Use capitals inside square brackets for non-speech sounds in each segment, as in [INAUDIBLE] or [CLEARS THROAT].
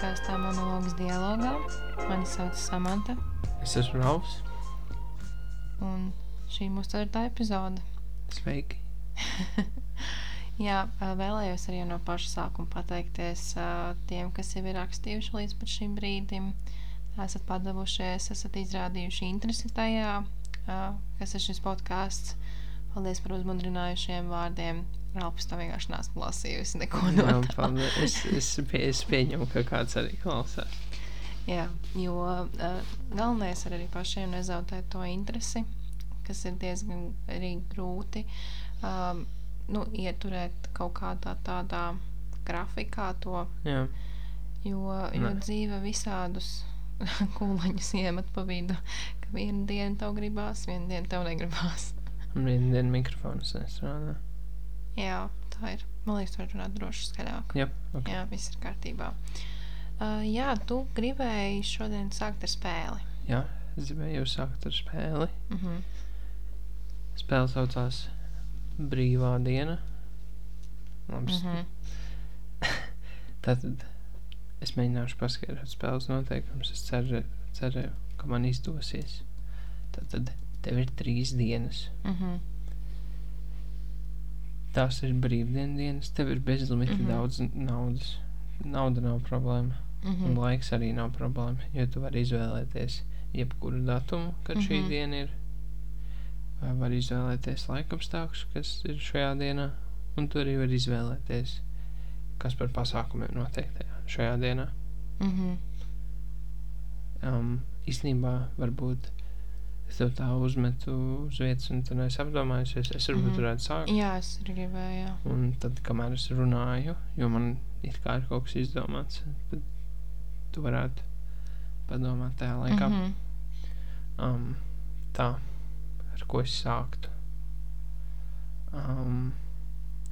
podkāstā Monologs dialogā. Mani sauc Samanta, Es esmu Rauls. un šī mūsu ceturtā epizode. Sveiki. [LAUGHS] Jā, vēlējos arī no paša sākuma pateikties tiem, kas jau ir rakstījuši līdz pat šim brīdim. Esat padavušies, esat izrādījuši interesi tajā, kas ir šis podkāsts. Paldies par uzmundrinājušiem vārdiem. Ralps to vienkārši nesmu lasījusi neko no Jā, tā. paldies. es, es, pie, es pieņemu, ka kāds arī klausās. Jā, jo uh, galvenais ir arī pašiem nezaudēt to interesi, kas ir diezgan arī grūti um, nu, ieturēt kaut kādā tādā grafikā to, Jā, jo, jo dzīve visādus [LAUGHS] kūleņus iemet pa vidu, ka vienu dienu tev gribās, vienu dienu tev negribās. un vienu dienu mikrofons nestrādā. Jā, tā ir. Man liekas, tu vari runāt droši skaļāk. Jā, ok. Jā, viss ir kārtībā. Uh, jā, tu gribēji šodien sākt ar spēli. Jā, es gribēju sākt ar spēli. Uh -huh. Spēle saucās Brīvā diena. Labi, Uh [LAUGHS] -huh. Tātad es mēģināšu paskaidrot spēles noteikumus. Es ceru, ceru, ka man izdosies. Tātad tev ir trīs dienas. Uh -huh. Tās ir brīvdienas dienas, tev ir bezlimita mm. -hmm. daudz naudas. Nauda nav problēma, Uh un -huh. laiks arī nav problēma. Jo tu vari izvēlēties jebkuru datumu, kad mm -hmm. šī Mhm. diena ir. Vai var izvēlēties laikapstākļus, kas ir šajā dienā, un tu arī vari izvēlēties, kas par pasākumiem notiek tajā šajā dienā. Uh -huh. Um, īstenībā, varbūt es tev tā uzmetu uz vietas, un tu neesi apdomājusies. Es varbūt mm. -hmm. varētu sākt. Jā, es arī gribēju. Jā. Un tad, kamēr es runāju, jo man ir kā ir kaut kas izdomāts, tad tu varētu padomāt tajā laikā. Mm. -hmm. um, tā, ar ko es sāktu. Um,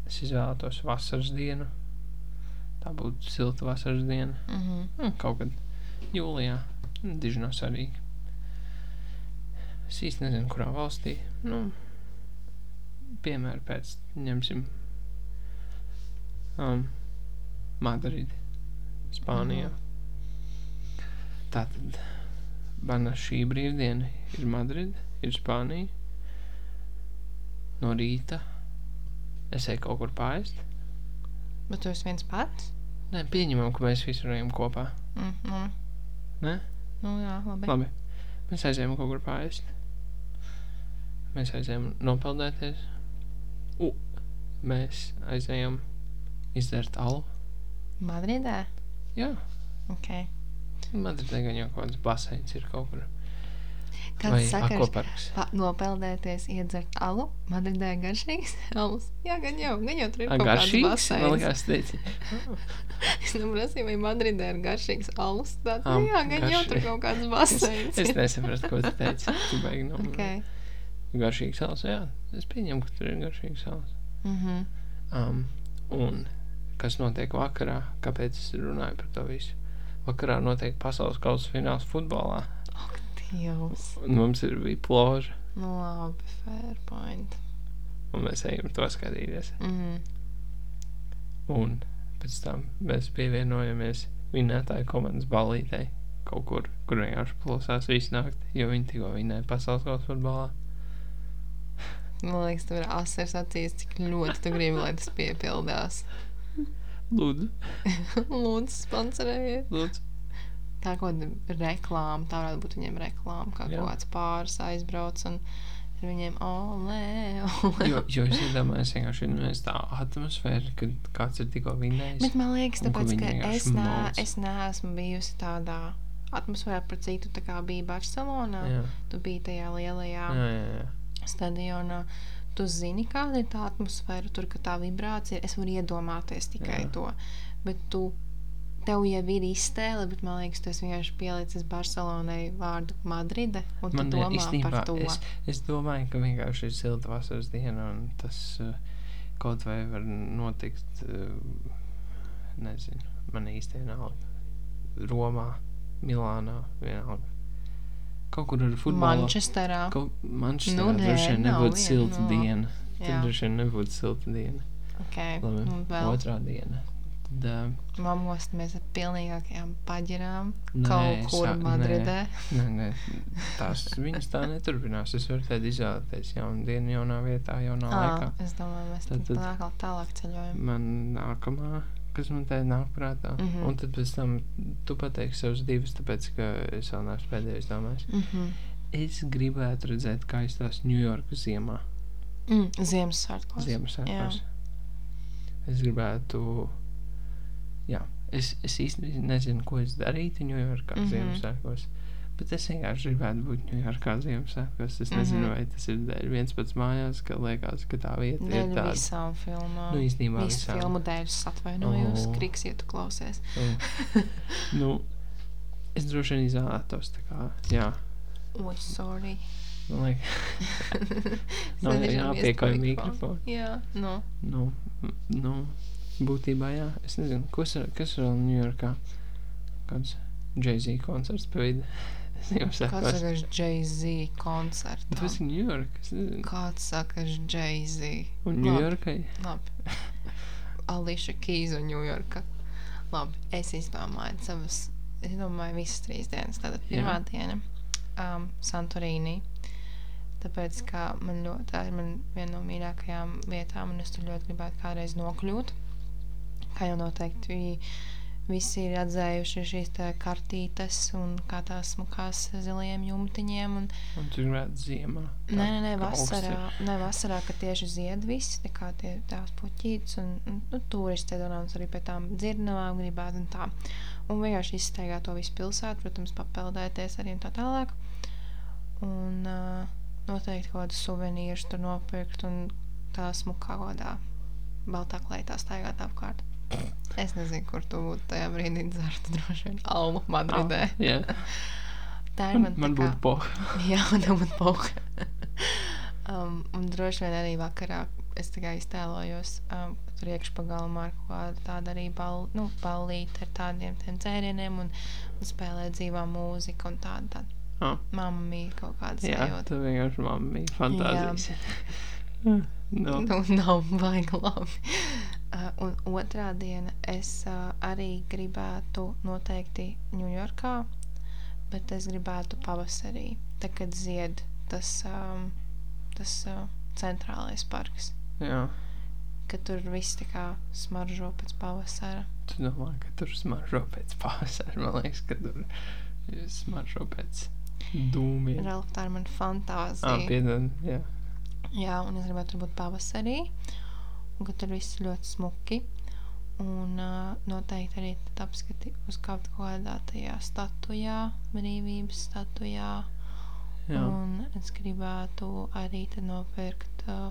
es izvēlētos vasaras dienu. Tā būtu silta vasaras diena. Mm, kaut kad jūlijā. Diži nav svarīgi. Es īsti nezinu, kurā valstī. Nu, piemēram, pēc ņemsim um, Madridi, Spānijā. Tātad mana šī brīvdiena ir Madrida, ir Spānija. No rīta es eju kaut kur pāriest. Bet tu esi viens pats? Nē, pieņemam, ka mēs visi runājam kopā. Mm, nu. Ne? Nu, jā, labi. Labi. Mēs aizējām kaut kur pāriest. Mēs aizējām nopeldēties. U, mēs aizējām izdzert alu. Madridē? Jā, Ok. Madridē gan jau kaut kāds baseins ir kaut kur. Kāds sakars? Pa, nopeldēties, iedzert alu. Madridē garšīgs [LAUGHS] alus. Jā, gan jau, gan jau tur ir A, kaut kāds Garšīgs? Man baseins. liekas, [LAUGHS] teici. Es nu prasīju, vai Madridē ir garšīgs alus. Tāds, Am, jā, gan jau tur kaut kāds baseins. Es nesapratu, ko tu teici. Tu beigi no [LAUGHS] Ok. Garšīgs salas, jā. Es pieņemu, ka tur ir garšīgs salas. Mhm. Um, un kas notiek vakarā? Kāpēc es runāju par to visu? Vakarā notiek pasaules kausa fināls futbolā. Ak, Dievs. Un mums ir bija ploža, Nu, labi, fair point. un mēs ejam to skatīties. Mhm. Un pēc tam mēs pievienojamies vinnētāju komandas balītei kaut kur, kur vienkārši plosās visu nakti, jo viņi tikko vinnēja pasaules kausa futbolā. Man liekas, tev ir asars acīs, cik ļoti tu gribi, lai tas piepildās. Lūdzu, [LAUGHS] Lūdzu, sponsorējiet. lūdzu. Tā kā reklāma, tā varētu būt viņiem reklāma, kā Jā. kāds pāris aizbrauc un viņiem olē, olē. Jo, jo es iedomājos, vienkārši vienmēr tā atmosfēra, kad kāds ir tikko vinnējis. Bet man liekas, tāpēc, ka es, mauc. es neesmu bijusi tādā atmosfērā par citu, tā kā bija Barcelonā. Jā, Tu biji tajā lielajā jā, jā. jā. Stadionā. Tu zini, kāda ir tā atmosfēra, tur ka tā vibrācija. Es varu iedomāties tikai Jā. to. Bet tu, tev jau ir iztēle, bet man liekas, tu vienkārši pielicis Barcelonai vārdu Madride. Man domā īstenībā, par to. es, es domāju, ka vienkārši ir silta vasaras diena, un tas uh, kaut vai var notikt, uh, nezinu, man īsti vienalga. Romā, Milānā, vienalga. Kaut kur ar futbolu. Manchesterā. Kaut Manchesterā Nu, nu, nē, droši vien nebūtu silta no. diena. Jā. Tur droši vien nebūtu silta diena. Okay. Labi, Un vēl otrā diena. Tad, uh, Mamostamies ar pilnīgākajām paģirām nē, kaut kur sā- Madridē. Nē, nē, tās viņas tā neturpinās. Es varu tad izvēlēties jaunu dienu, jaunā vietā, jaunā Ā, laikā. es domāju, mēs Tad- tad, tad- tālāk, tālāk ceļojam. Man nākamā, kas man te nāk prātā, mm. -hmm. un tad pēc tam tu pateiksi savus divus, tāpēc ka es vēl neesmu pēdējais domājis. Mm -hmm. Es gribētu redzēt, kā izstāsta Ņujorka ziemā, mm, Ziemassvētkos. Ziemassvētkos. Es gribētu, jā, es, es īsti nezinu, ko es darītu Ņujorkā mm. -hmm. Ziemassvētkos. Bet es vienkārši gribētu būt Ņujorkā Ziemassvētkos. Es nezinu, Mhm. vai tas ir dēļ viens pats mājās, ka liekas, ka tā vieta Dēļ ir tāda. visām filmām. Nu, īstenībā Visu visām. filmu dēļ es atvainojos. Oh. Kriks, ja tu klausies. Un, nu, es droši vien izvēlētos tā kā, jā, Oi, sorry. man liekas, jāpiekāj pa mikrofonu. Jā, nu. nu, m- nu, būtībā, jā, es nezinu, kas ir, kas ir vēl Ņujorkā? Kāds Jay-Z koncerts pa vidu? Es jau Kāds saku, saka, Jay-Z koncertā? tas ir Ņujorka, es nezinu. Kāds saka, Jay-Z? Un Labi. Ņujorkai, Labi. [LAUGHS] Ališa Kīza un Ņujorka. Labi, es izdomāju savas, es domāju, visas trīs dienas. Tātad pirmā Jā. diena um, Santorīnī. Tāpēc, kā man ļoti, tā ir viena no mīļākajām vietām, un es tur ļoti gribētu kādreiz nokļūt. Kā jau noteikti visi ir atzējuši šīs te kartītes un kā tās smukās zilajiem jumtiņiem. Un, un tur gribētu ziemā. Nē, nē, nē, vasarā, nē, vasarā, kad tieši zied viss, tā kā tie tās puķītes un, un nu, turisti donāns arī pie tām dzirdamām gribētu un tā. Un vienkārši izstaigāt to visu pilsētu, protams, papeldēties arī un tā tālāk. Un uh, noteikti kaut kādus suvenīrus tur nopirkt un tā smukā godā baltā kleitā staigāt apkārt. Es nezinu, kur tu būtu tajā brīdī dzerta droši vien Almu Madridē. Ah, jā, Tā ir man, man tā kā- būtu poha. [LAUGHS] Jā, man tā būtu pauka. [LAUGHS] um, un droši vien arī vakarā es tikai iztēlojos, um, tur iekšpagalmā ir kaut kāda tāda arī bal, nu, ballīte ar tādiem dzērieniem un, un spēlē dzīvā mūzika un tāda, tāda Ah. mamma mīja kaut kāda Jā, sajūta. tu vienkārši mamma bija fantāzijas. [LAUGHS] no. Nu, nav baigi labi. Uh, un otrā diena es uh, arī gribētu noteikti Ņujorkā, bet es gribētu pavasarī, tad, kad zied tas, um, tas uh, centrālais parks, Jā, kad tur viss tā kā smaržo pēc pavasara. tu domā, ka tur smaržo pēc pavasara. Man liekas, ka tur smaržo pēc dūmiem. Ralf, tā ir mana Ah, fantāzija. piedod, jā. Jā, un es gribētu tur būt pavasarī, un ka tur viss ļoti smuki. Un uh, noteikti arī tad apskati uzkāpt kaut kādā tajā statujā, brīvības statujā. jā. Un es gribētu arī nopirkt uh,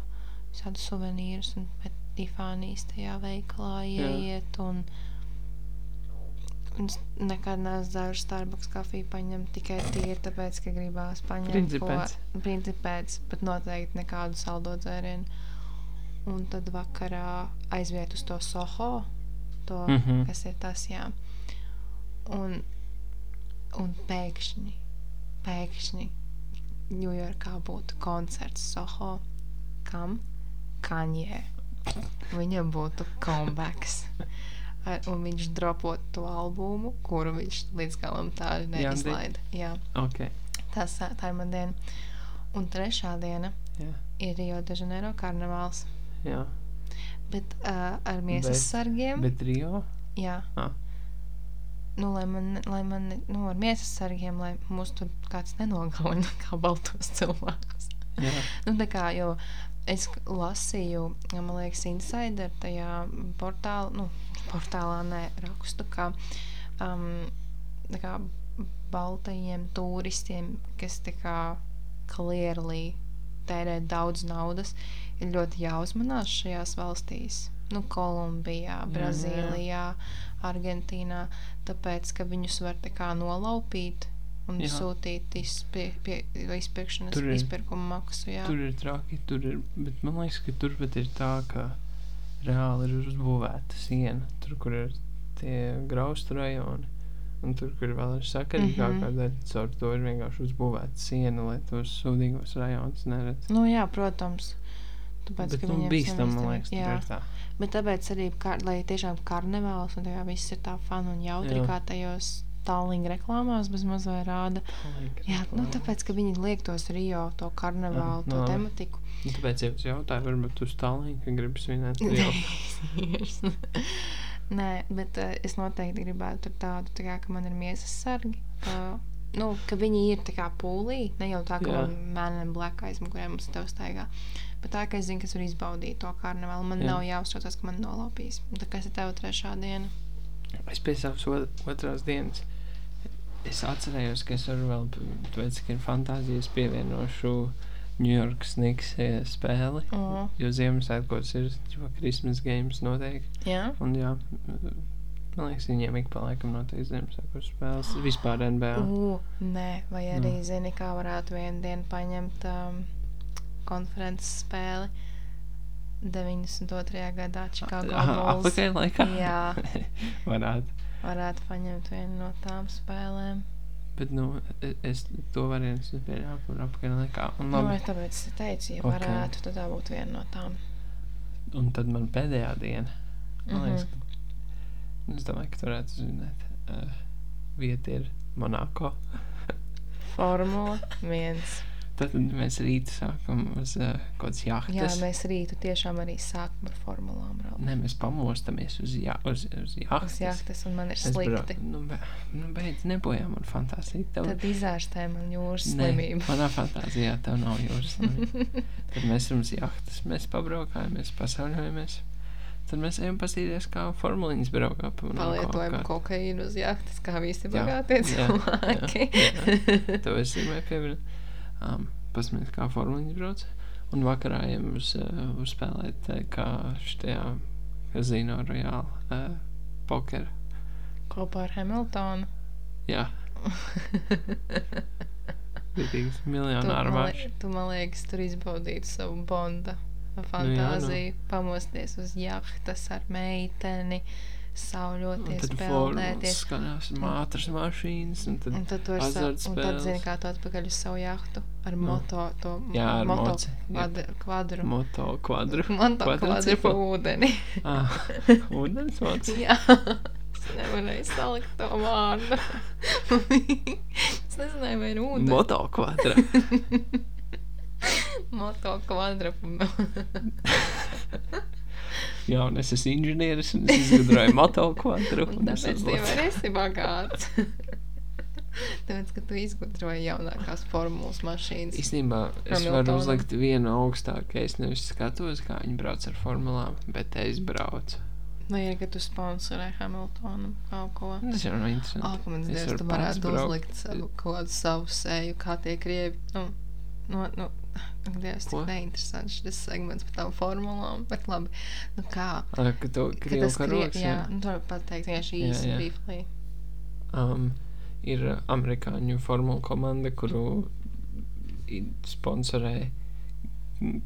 visādus suvenīrus un pēc Tifānijas tajā veikalā ieiet. Un, un es nekad neesmu dzērusi Starbucks kafiju paņemt tikai tīri tāpēc, ka gribās paņemt Princi ko- pēc. Princi pēc, bet noteikti nekādu saldo dzērienu. Un tad vakarā aiziet uz to Soho, to, mm. -hmm. kas ir tas, jā. Un, un pēkšņi, pēkšņi Ņujorkā būtu koncerts Soho. Kam? Kaņē. Viņam būtu comebacks. Un viņš dropot to albumu, kuru viņš līdz galam tā neizlaida. Jā, Ok. tas, tā ir mana diena. Un trešā diena Jā. ir Rio de Janeiro karnevāls. Jā. Bet uh, ar miesas Bet- sargiem. Bet Rio? Jā. Ah. Nu, lai man, lai man, nu, ar miesas sargiem, lai mūs tur kāds nenogalina [LAUGHS] kā baltos cilvēkus. Jā. Nu, tā kā, jo es lasīju, man liekas, Insider tajā portālā, nu, portālā nē, rakstu, ka, um, tā kā baltajiem turistiem, kas tā kā clearly tērē daudz naudas, ir ļoti jāuzmanās šajās valstīs. Nu, Kolumbijā, jā. Brazīlijā, Argentīnā, tāpēc, ka viņus var tā kā nolaupīt un Jā. sūtīt izpie, pie, izpirkšanas, Tur ir- izpirkuma maksu. Jā. Tur ir traki, tur ir. Bet man liekas, ka tur pat ir tā, ka reāli ir uzbūvēta siena. Tur, kur ir tie graustu rajoni. Un tur, kur vēl ir sakarīgākā mm. -hmm. daļa, caur to ir vienkārši uzbūvēta siena, lai tos sūdīgos rajonus neredz. Nu, jā, protams. Tāpēc, Bet, nu, bīstam, man liekas, jā. ir tā. Bet tāpēc arī, kar, lai tiešām karnevāls un tā kā viss ir tā fun un jautri, Jā. kā tajos tālīgi reklāmās bez maz vai rāda. Jā, nu tāpēc, ka viņi liek tos Rio, to karnevālu, to labi. tematiku. Nu, tāpēc jau es jautāju, varbūt uz tālāk, ka gribi svinēt. [LAUGHS] Jo, Nē, bet uh, es noteikti gribētu tur tādu, tā kā, ka man ir miesas sargi. Uh, nu, ka viņi ir tā kā pūlī, ne jau tā, ka Jā. man mēnesi blakus aizmugurē mums te uztaigā. Bet tā, ka es zinu, ka es varu izbaudīt to karnevālu, man Jā. Nav jāuztraucas, ka man nolaupīs. Tā kā es tev trešā diena. es pēc savas ot- otrās dienas. Es atcerējos, ka es varu vēl, tāpēc, ka ir fantāzijas pievienošu New York Snigs eh, spēli. O, Jo Ziemassvētkos ir Christmas games noteikti. jā, Un jā, man liekas, viņiem ik pa laikam noteikti Ziemassvētkos spēles vispār NBA. U, nē, vai arī Nu. zini, kā varētu vienu dienu paņemt um, konferences spēli 92. gadā Aha, Bulls. Atpakaļ laikā? Jā. [LAUGHS] Varētu. Varētu paņemt vienu no tām spēlēm. Bet, nu, e- es to variantu pieļāvu par apakaļ laikā. Un, Nu, labi, es tāpēc es teicu, ja Ok. varētu, tad tā būtu viena no tām. un tad man pēdējā diena. Man Mhm. liekas, ka, es domāju, ka tu varētu zināt. Uh, vieta ir Monako. Formula viens. Tad mēs rītā sākam uz uh, kaut kādas Jā, jahtas. mēs rītu tiešām arī sākam ar formulām. braukt. Nē, mēs pamostamies uz, jā, uz, uz jahtas. Uz jahtas, un man ir Es slikti. Nu, be, nu beidz, nebojā man fantāzija. Tev, Tad izārstē man jūras Nē, slimību. manā fantāzijā tev nav jūras slimība. [LAUGHS] Tad mēs esam uz jahtas, mēs pabraukājamies, pasauļojamies. Tad mēs ejam paskatīties, kā formuliņas braukā Palietojam kokaīnu uz jahtas, kā visi Jā, bagātie jā, cilvēki. jā. Tev es gribēju pieminēt. Um, Pasmēt, kā formuliņas brauc. Un vakarā ejam uz, uh, uzspēlēt, uh, kā šajā kazino reāli uh, pokeru. Kopā ar Hamiltonu. Jā, rītīgs miljonāru mačs. tu, man liekas, tur izbaudītu savu bonda Nu fantāziju, pamosties uz jahtas ar meiteni, sauļoties, peldēties. skanās mātras mašīnas. Un tad Un tad, tu sa- un tad zini, kā tu atpakaļ uz savu jahtu ar Nu. moto, to Jā, ar moto moci. Jā. kvadru. kvadru. Moto kvadru. Man tā kvadru pa ūdeni. [LAUGHS] Ah, ūdens moci. Jā, es nevarēju salikt to vārdu. [LAUGHS] es nezināju, vai ir ūdens. Moto kvadra. [LAUGHS] Moto kvadra. Jā, un es esmu inženieris un es izgudroju moto kvadru. Un un es tāpēc tu arī esi bagāts. [LAUGHS] Tāpēc, ka tu izgudroji jaunākās formulas mašīnas. Īstenībā es Hamiltonam. varu uzlikt vienu augstāk, ka es nevis skatos, kā viņi brauc ar formulām, bet es braucu. Vai arī, ka tu sponsorē Hamiltonu kaut ko? Tas jau nav interesanti. Ka man varu tu varētu uzlikt savu, kaut kādu savu seju, kā tie krievi. Nu, nu, nu, ak, Dievs, cik neinteresants šis segments par tām formulām, bet labi. Nu kā? Ah, Ka to Ka krievu tas krie... karoks, Jā, jā. nu, tu vari pateikt vienkārši īsi briefly. um, ir amerikāņu formula komanda, kuru sponsorē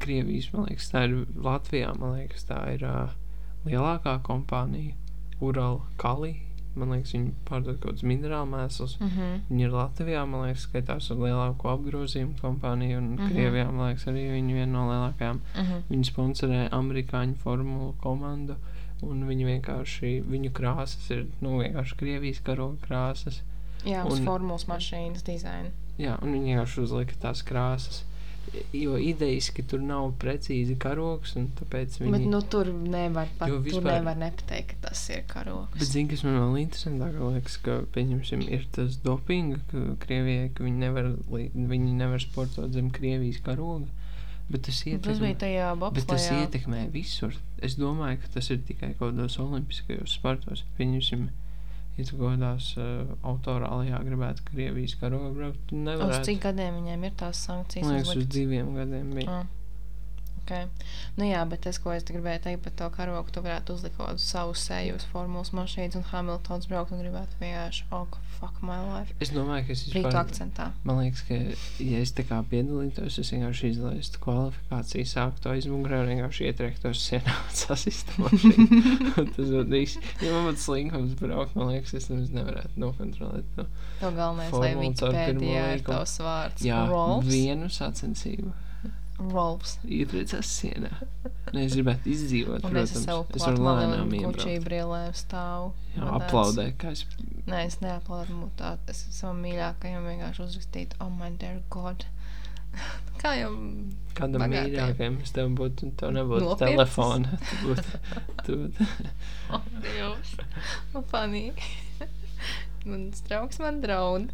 Krievijas. Man liekas, tā ir Latvijā. Man liekas, tā ir uh, lielākā kompānija, Urala Kali. Man liekas, viņi pārdod kaut kādus minerālu mēslus. Mm -hmm. Viņi ir Latvijā, man liekas, skaitās ar lielāko apgrozījumu kompāniju, un mm. -hmm. Krievijā, man liekas, arī viņi viena no lielākajām. Mm -hmm. Viņi sponsorē amerikāņu formulu komandu, un viņi vienkārši, viņu krāsas ir, nu, vienkārši Krievijas karoga krāsas. Jā, uz Un- formulas mašīnas dizaina. Jā, un viņi vienkārši uzlika tās krāsas. Jo idejiski tur nav precīzi karogs, un tāpēc viņi. Bet, nu, tur nevar pat, Jo tur vispār- nevar nepateikt, ka tas ir karogs. Bet, zini, kas man vēl interesantāk liekas, ka, pieņemsim, ir tas dopinga, ka Krievijai, ka viņi nevar, viņi nevar sportot zem Krievijas karoga. Bet tas Nu, ietekmē, bet tas ietekmē visur. Es domāju, ka tas ir tikai kaut kādos olimpiskajos sportos. Pieņemsim, ja tu kaut kādās uh, autorālijā gribētu Krievijas karogu braukt, tu Uz nevarētu. cik gadiem viņiem ir tās sankcijas? Man liekas, uz uzliktas? diviem gadiem bija. Ah, Okay. Nu jā, bet tas, ko es gribēju teikt par to karogu, tu varētu uzlikt kādu savu seju uz formulas mašīnas, un Hamiltons braukt un gribētu vienkārši, oh, fuck my life. Es domāju, ka es Brītu vispār, akcentā. man liekas, ka, ja es tā kā piedalītos, es vienkārši izlaistu kvalifikāciju, sāktu aizmugurē un vienkārši ietriektos sienā [LAUGHS] un sasistu mašīnu. Tas būtu viss. Ja man būtu slinkums braukt, man liekas, es nemaz nevarētu nokontrolēt to. To galvenais, lai Wikipēdijā ir tavs vārds. Jā, Rolfs. vienu sacensību. Rolfs. Ietriecās sienā. Nē, es gribētu izdzīvot, Un es protams. ar savu Es platmali lēnām kučī brillēm stāvu. Jā, aplaudē, kā es Nē, es neaplaudu mutā. Es savam mīļākajam vienkārši uzrakstītu, oh my dear god. [LAUGHS] Kā jau kādam Bagātiem. mīļākajam, es tev būtu, tev nebūtu Nopircis? telefona. [LAUGHS] Tu būtu, tu būtu, Oh, Dievs, man [LAUGHS] panīgi. Mans draugs man draud.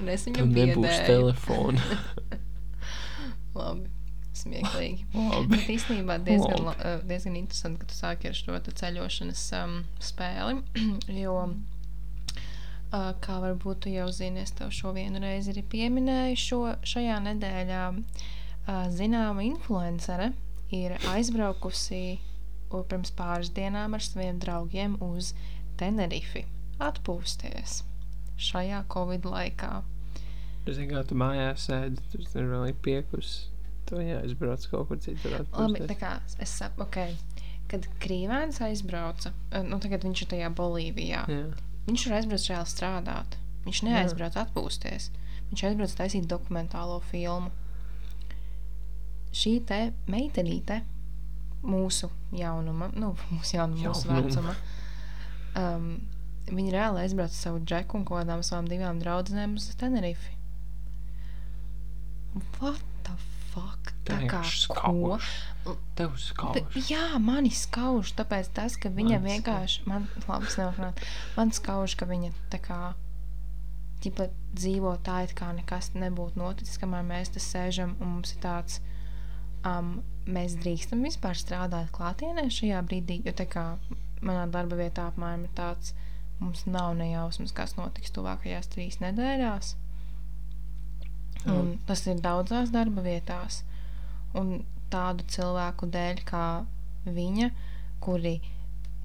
Un es viņu nebūs biedēju. telefona. Labi, smieklīgi. [LAUGHS] Bet īstenībā diezgan, Labi. la- eh, diezgan interesanti, ka tu sāki ar šo ceļošanas um, spēli. [CLEARS THROAT] Jo, uh, kā varbūt tu jau zini, es tev šo vienu reizi arī pieminēju, šo, šajā nedēļā uh, zināma influencere ir aizbraukusi pirms pāris dienām ar saviem draugiem uz Tenerifi atpūsties šajā Covid laikā. Es zinu, kā tu mājās sēdi, tu tur vēl ir piekus. Tu jāizbrauc kaut kur citur Labi, tā kā es saprotu, okay. kad Krīvēns aizbrauca, eh, nu tagad viņš ir tajā Bolīvijā. Jā. Viņš ir aizbraucis reāli strādāt. Viņš neaizbrauca atpūsties. Viņš aizbrauca taisīt dokumentālo filmu. Šī te meitenīte, mūsu jaunuma, nu, [LAUGHS] mūsu jaunuma, mūsu vecuma, um, viņa reāli aizbrauca savu džeku un kaut kādām savām divām draudzenēm uz Tenerifi. What the fuck? Tā kā ko? skauž. Tev skauž. jā, mani skauž, tāpēc tas, ka viņa Man vienkārši, man, labi, es nevaru runāt, man skauž, ka viņa tā kā, ķipa, dzīvo tā, it kā nekas nebūtu noticis, kamēr mēs te sēžam, un mums ir tāds, um, mēs drīkstam vispār strādāt klātienē šajā brīdī, jo tā kā manā darba vietā apmēram ir tāds, mums nav nejausmas, kas notiks tuvākajās trīs nedēļās. Un tas ir daudzās darba vietās. Un tādu cilvēku dēļ, kā viņa, kuri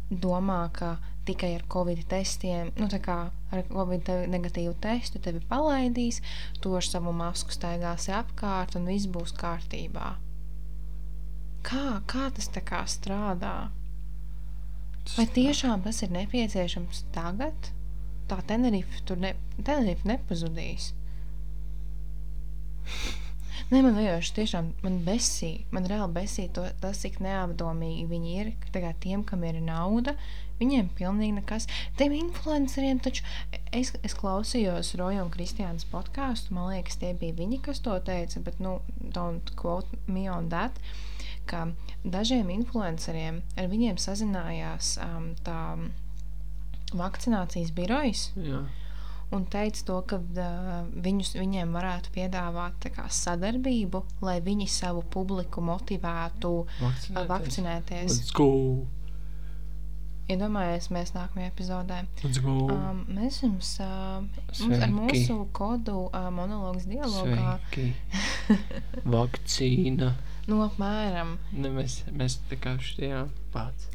domā, ka tikai ar covid testiem, nu, tā kā ar covid negatīvu testu tevi palaidīs, tu ar savu masku staigāsi apkārt un viss būs kārtībā. Kā, kā tas tā kā strādā? Vai tiešām tas ir nepieciešams tagad? Tā Tenerife tur ne, Tenerife nepazudīs. Nē, man vienkārši tiešām man besī, man reāli besī to, tas, cik neapdomīgi viņi ir. Tagad tiem, kam ir nauda, viņiem pilnīgi nekas. Tiem influenceriem taču es, es klausījos Roja un Kristiānas podkāstu. Man liekas, tie bija viņi, kas to teica, bet, nu, don't quote me on that. Ka dažiem influenceriem ar viņiem sazinājās um, tā vakcinācijas birojas Jā. Un teica to, ka uh, viņus, viņiem varētu piedāvāt kā, sadarbību, lai viņi savu publiku motivētu uh, Vakcinēties. vakcinēties. Let's go. Iedomājieties, mēs nākamajā epizodē. Um, mēs jums, uh, mums ar mūsu kodu uh, monologs dialogā. [LAUGHS] Vakcīna. nu, apmēram, Ne, mēs, mēs tā kā šajā pats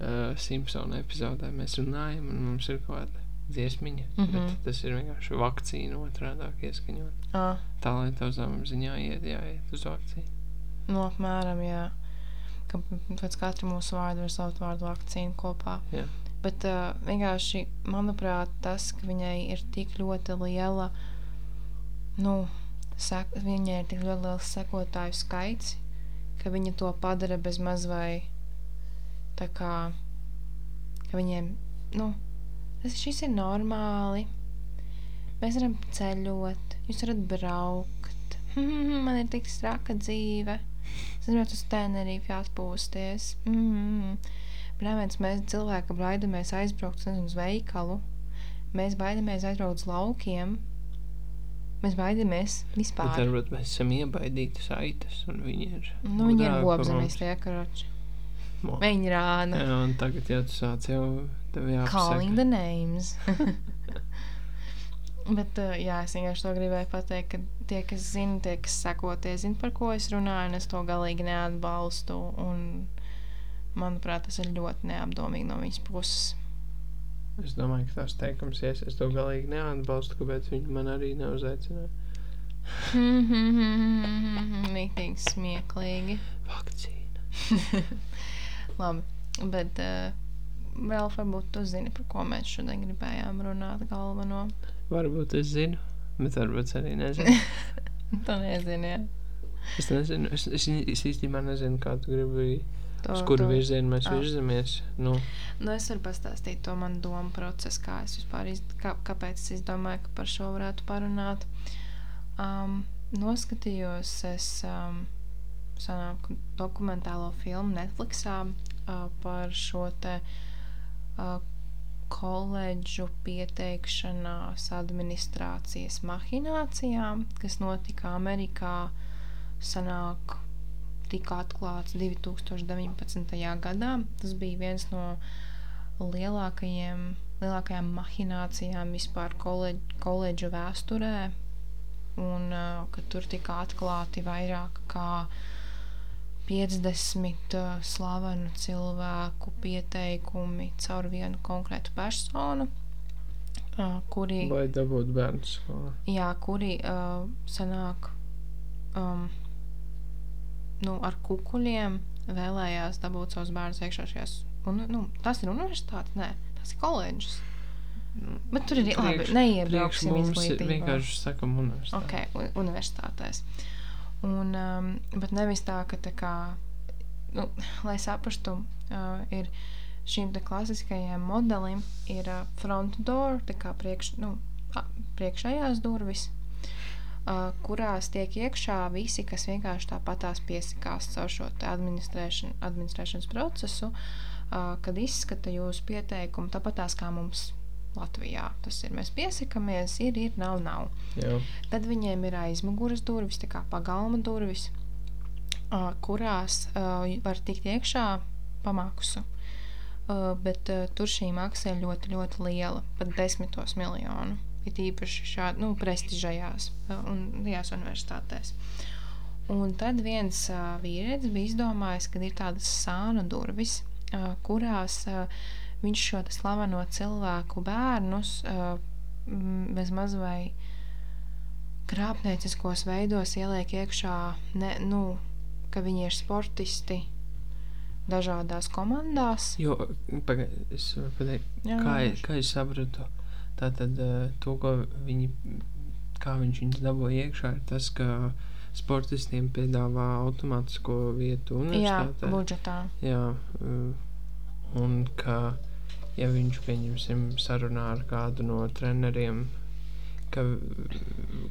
uh, Simpsona epizodē mēs runājam, un mums ir kaut kāda dziesmiņa. Mm. -hmm. Tas ir vienkārši vakcīna otrādāk ieskaņot. uh, Tā lai tev zemam ziņā iet, jāiet uz vakcīnu. nu, apmēram, jā. Ka pēc katra mūsu vārda var saukt vārdu vakcīnu kopā. Jā. Bet uh, vienkārši, manuprāt, tas, ka viņai ir tik ļoti liela, nu, sek, viņai ir tik ļoti liels sekotāju skaits, ka viņa to padara bez maz vai tā kā, ka viņiem, nu, tas šis ir normāli. Mēs varam ceļot, jūs varat braukt. [LAUGHS] Man ir tik straka dzīve. Es gribētu uz Tenerife atpūsties. [LAUGHS] Mm. Protams, mēs cilvēki baidamies aizbraukt nezinu, uz veikalu. Mēs baidamies aizbraukt uz laukiem. Mēs baidamies Bet vispār. varbūt mēs esam iebaidīti saitas, un viņi ir. Nu, viņi ir mums. tie karoči. Mo. Viņi rāda. Jā, un tagad jau tu sāc jau tev Calling jāpasaka. the names. Bet, uh, jā, es vienkārši to gribēju pateikt, ka tie, kas zina, tie, kas seko, tie zina, par ko es runāju, un es to galīgi neatbalstu. Un, manuprāt, tas ir ļoti neapdomīgi no viņas puses. Es domāju, ka tās teikums, ja es to galīgi neatbalstu, kāpēc viņi man arī neuzaicināja. Mītīgi smieklīgi. Vakcīna. Labi, bet uh, vēl varbūt tu zini, par ko mēs šodien gribējām runāt galveno. Varbūt es zinu, bet varbūt arī nezinu. [LAUGHS] Tu nezini, jā. Es nezinu, es, es, es īstenībā nezinu, kā tu gribi, To- uz kuru to- virzienu mēs Ah. virzamies. Nu, Nu, es varu pastāstīt to manu domu procesu, kā es vispār iz, kā, kāpēc es izdomāju, ka par šo varētu parunāt. Um, noskatījos es um, sanāku dokumentālo filmu Netflixā par šo te koledžu pieteikšanās administrācijas mahinācijām, kas notika Amerikā, sanāk tika atklāts 2019. gadā. Tas bija viens no lielākajiem, lielākajām mahinācijām vispār koleģ, koledžu vēsturē. Un kad tur tika atklāti vairāk kā 50 uh, slavenu cilvēku pieteikumi caur vienu konkrētu personu, uh, kuri lai dabūtu bērnu skolā. Jā, kuri uh, sanāk um, nu, ar kukuļiem vēlējās dabūt savus bērnus iekšā šajās. Un, nu, tas ir universitātes, nē, tas ir koledžas. Bet tur ir labi, Priekš- Priekš neiebrauksim izglītībā. vienkārši sakam universitāte. Ok, universitātēs. Un, um, bet nevis tā, ka tā kā, nu, lai saprastu, uh, ir šīm klasiskajiem modelim ir uh, front door, tā kā priekš, nu, priekšējās durvis, uh, kurās tiek iekšā visi, kas vienkārši tāpatās piesakās caur šo administrēšanas procesu, uh, kad izskata jūsu pieteikumu tāpatās kā mums Latvijā. Tas ir, mēs piesakamies, ir, ir, nav, nav. Jā, Tad viņiem ir aizmugures durvis, tā kā pagalma durvis, ā, kurās ā, var tikt iekšā pamākusu. Uh, bet uh, tur šī maksa ir ļoti, ļoti liela, pat desmitos miljonu. Ir īpaši šādi, nu, prestižajās uh, un tajās universitātēs. Un tad viens uh, vīrietis bija izdomājis, ka ir tādas sānu durvis, uh, kurās uh, viņš šo slaveno cilvēku bērnus uh, m, bez maz vai krāpnieciskos veidos ieliek iekšā, ne, nu, ka viņi ir sportisti dažādās komandās. jo, pagaid, es varu pateikt, Jā, kā, jā, kā es sapratu, tātad eh, to, ko viņi, kā viņš viņus dabūja iekšā, ir tas, ka sportistiem piedāvā automātisko vietu jā, universitātē. budžetā. Jā, un ka, ja viņš, pieņemsim, sarunā ar kādu no treneriem, ka,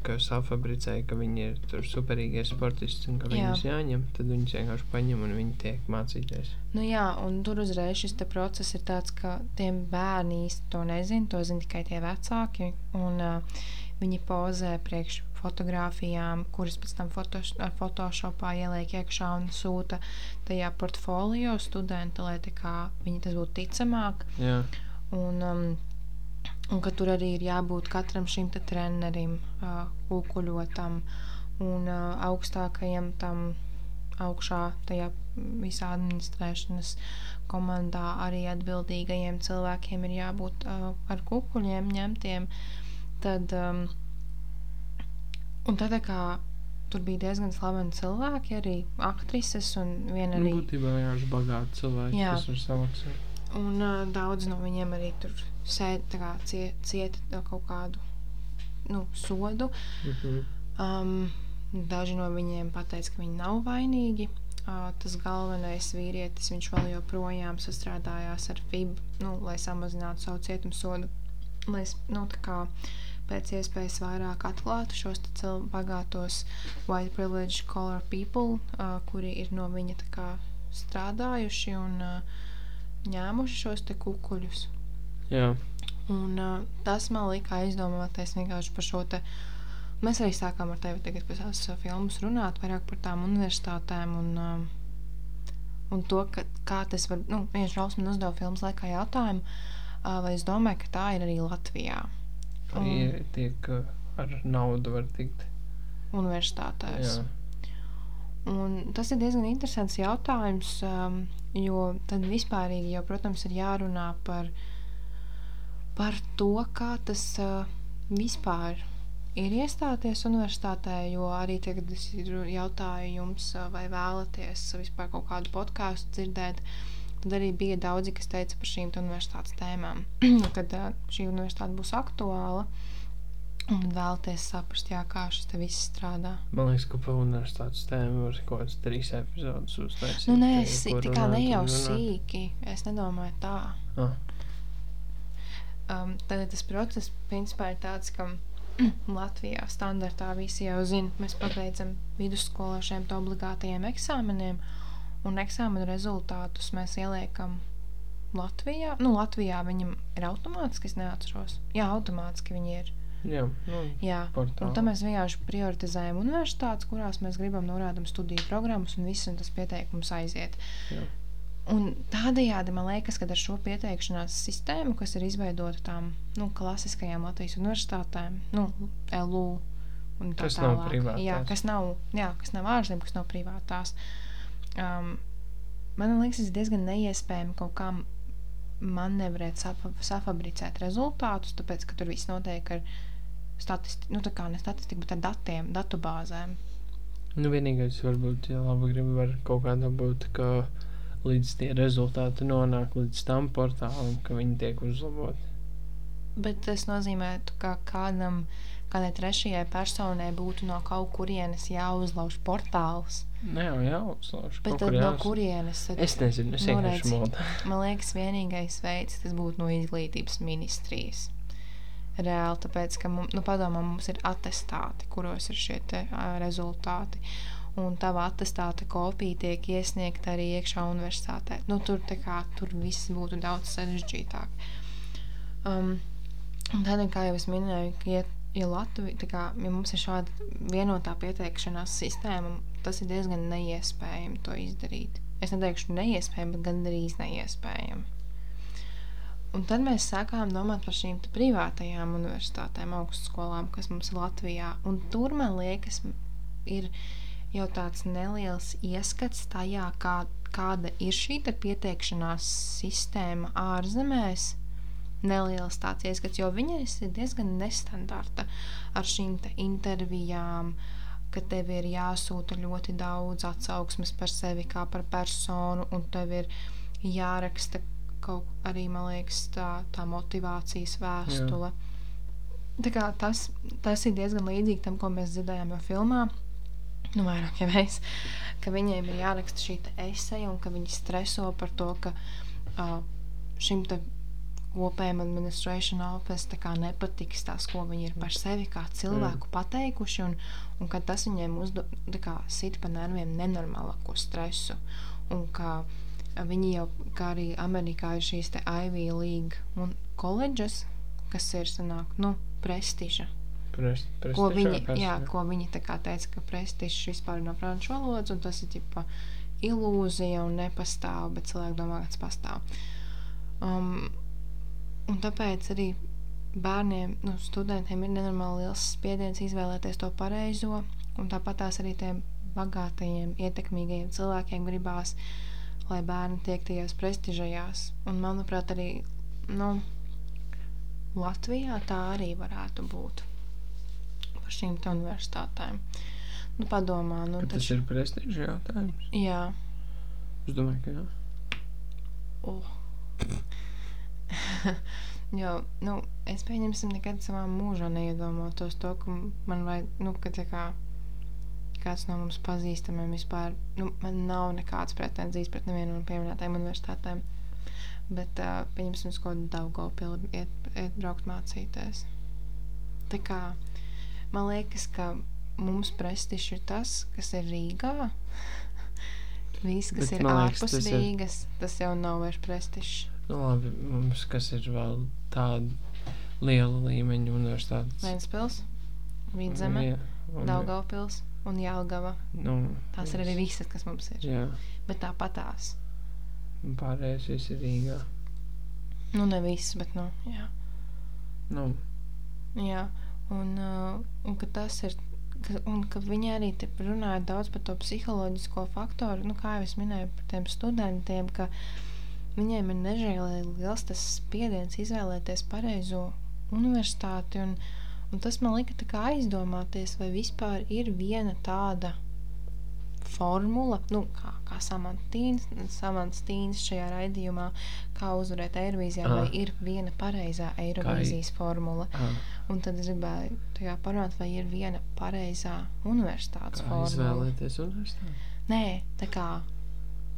ka safabricē, ka viņi ir tur superīgie sportisti un ka Jā. viņus jāņem, tad viņus vienkārši paņem un viņi tiek mācīties. Nu jā, un tur uzreiz šis process ir tāds, ka tiem bērni īsti to nezina, to zina tikai tie vecāki, un uh, viņi pozē priekš fotografijām, kuras pēc tam foto, ar Photoshopā ieliek iekšā un sūta tajā portfolio studenta, lai viņi tas būtu ticamāk. Jā, Un, um, un ka tur arī ir jābūt katram šim trenerim, uh, kūkuļotam un uh, augstākajam tam augšā tajā visā administrēšanas komandā arī atbildīgajiem cilvēkiem ir jābūt uh, ar kukuļiem ņemtiem. Tad, um, un tad tā kā tur bija diezgan slaveni cilvēki, arī aktrises un viena nu, arī būtībā vienkārši bagāti cilvēki, Jā. kas var samaksāt. Un uh, daudz no viņiem arī tur sēž, cieta kaut kādu nu, sodu. Mhm. Um, daži no viņiem pateica, ka viņi nav vainīgi. Uh, tas galvenais vīrietis, viņš vēl joprojām sastrādājās ar FIB, nu, lai samazinātu savu cietumsodu. Lai nu, tā kā pēc iespējas vairāk atklātu šos bagātos white privileged color people, uh, kuri ir no viņa kā strādājuši un uh, ņēmuši šos te kukuļus. Jā, Un, uh, tas man lika aizdomāties vienkārši par šo te. Mēs arī sākām ar tevi tagad pēc tās filmas runāt vairāk par tām universitātēm un, uh, un to, ka, kā tas var. Nu, viens žēls man uzdeva filmas laikā jautājumu, uh, vai es domāju, ka tā ir arī Latvijā. Ie- tiek uh, ar naudu var tikt. universitātēs. Jā, Un tas ir diezgan interesants jautājums, um, jo tad vispārīgi jau, protams, ir jārunā par, par to, kā tas uh, vispār ir iestāties universitātē, jo arī tagad ir jautāju jums, uh, vai vēlaties vispār kaut kādu podkāstu dzirdēt. Tad arī bija daudzi, kas teica par šīm te universitātes tēmām, [CLEARS THROAT] kad uh, šī universitāte būs aktuāla. un vēlaties saprast, jā, kā šis te viss strādā. Man liekas, ka par universitātes tēmu var kaut kāds trīs epizodus uztaisīt. Nu, nē, es tā kā ne jau sīki. Es nedomāju tā. Ah. Um, tad tas process principā ir tāds, ka [CLEARS THROAT] Latvijā standartā visi jau zina, mēs pabeidzam vidusskolā šiem te obligātajiem eksāmeniem, un eksāmenu rezultātus mēs ieliekam Latvijā. Nu, Latvijā viņam ir automātiski, es neatceros. Jā, automātiski viņi ir. Jā, nu, Jā. Un tad mēs vienkārši prioritizējam universitātes, kurās mēs gribam norādīt studiju programmas, un viss un tas pieteikums aiziet. Jā. Un tādējādi man liekas, ka ar šo pieteikšanās sistēmu, kas ir izveidota tām nu, klasiskajām Latvijas universitātēm, nu, LU un tā Kas nav tālāk, privātās. jā, kas nav, jā, kas nav ārzemēs, kas nav privātās. Um, man liekas, tas ir diezgan neiespējami kaut kā manevrēt, safa, safabricēt rezultātus, tāpēc, ka tur viss notiek ar statistiku, nu, tā kā ne statistiku, bet ar datiem, datu bāzēm. Nu, vienīgais, varbūt, ja labi gribi, var kaut kā dabūt, ka līdz tie rezultāti nonāk līdz tam portālam, ka viņi tiek uzlaboti. Bet tas nozīmē, ka kādam, kādai trešajai personai būtu no kaut kurienes jāuzlauž portāls. Ne jau jāuzlauž. Bet tad no kurienes? Tad, Es nezinu, es vienkārši modu. Man liekas, vienīgais veids tas būtu no izglītības ministrijas. Reāli, tāpēc, ka mums, nu, padomā, mums ir atestāti, kuros ir šie te, ā, rezultāti. Un tava atestāta kopija tiek iesniegta arī iekšā universitātē. Nu, tur, kā, tur viss būtu daudz sarežģītāk. Um, tad, kā jau es minēju, ja, ja, Latvi, tā kā, ja mums ir šāda vienotā pieteikšanās sistēma, tas ir diezgan neiespējami to izdarīt. Es neteikšu neiespējami, bet gandrīz neiespējami. Un tad mēs sākām domāt par šīm privātajām universitātēm, augstskolām, kas mums ir Latvijā. Un tur, man liekas, ir jau tāds neliels ieskats tajā, kā, kāda ir šī te pieteikšanās sistēma ārzemēs. Neliels tāds ieskats, jo viņai ir diezgan nestandarta ar šīm te intervijām, ka tev ir jāsūta ļoti daudz atsauksmes par sevi kā par personu, un tev ir jāraksta kaut arī, man liekas, tā, tā motivācijas vēstule. Tas, tas ir diezgan līdzīgi tam, ko mēs dzirdējām jau filmā. Nu, vairāk jau es, ka viņiem ir jāraksta šī eseja un ka viņi streso par to, ka uh, šim te kopējam administration office nepatiks tas, ko viņi ir par sevi kā cilvēku mm. pateikuši, un, un ka tas viņiem uzdo, kā sit pa nerviem nenormālāko stresu, un ka viņi jau, kā arī Amerikā ir šīs te Ivy League un koledžas, kas ir, sanāk, nu, prestiža. Prest, Ko viņi, prestižākās, jā, ko viņi tā kā teica, ka prestižs vispār no franču valodas, un tas ir tipa ilūzija un nepastāv, bet cilvēki domā, ka tas pastāv. Um, un tāpēc arī bērniem, nu, studentiem ir nenormāli liels spiediens izvēlēties to pareizo, un tāpat tās arī tiem bagātajiem, ietekmīgajiem cilvēkiem gribās, lai bērni tiek tajās prestižajās. Un, manuprāt, arī, nu, Latvijā tā arī varētu būt par šīm universitātēm. Nu, padomā, nu, Ka Tas taču, ir prestižs jautājums. jā, Es domāju, ka jā. oh. [LAUGHS] jo, nu, es pieņemsim nekad savā mūžā neiedomātos to, ka man vajag, nu, ka tā kā kāds no mums pazīstamiem vispār, nu, man nav nekādas pretenzijas pret nevienu no pieminētajām universitātēm, bet, uh, pieņemsim, uz kādu Daugavpili iet, iet braukt mācīties. Tā kā, man liekas, ka mums prestižs ir tas, kas ir Rīgā. [LAUGHS] Viss, kas Bet ir liekas, ārpus tas ir- Rīgas, tas jau nav vairs prestižs. Nu, labi, mums kas ir vēl tāda liela līmeņa universitātes. Vēnspils, Vidzeme, Jā, un- Daugavpils un Jālgava. Nu, Tās ir arī visas, kas mums ir. Jā, Bet tāpat tās. pārējais viss ir Rīgā. Nu, ne visas, bet, nu, jā. Nu, jā. Un, uh, un ka tas ir. Ka, un ka viņi arī te runāja daudz par to psiholoģisko faktoru, nu, kā jau es minēju par tiem studentiem, ka viņiem ir nežēlīgi liels tas spiediens izvēlēties pareizo universitāti. Un, un tas man lika aizdomāties, vai vispār ir viena tāda formula, nu, kā, kā Samantas Tīnas šajā raidījumā, kā uzvarēt Eirovīzijā, Ah. vai ir viena pareizā Eirovīzijas formula. Ah, Un tad es gribēju tajā parunāt, vai ir viena pareizā universitātes kā formula. izvēlēties universitāti? Nē, tā kā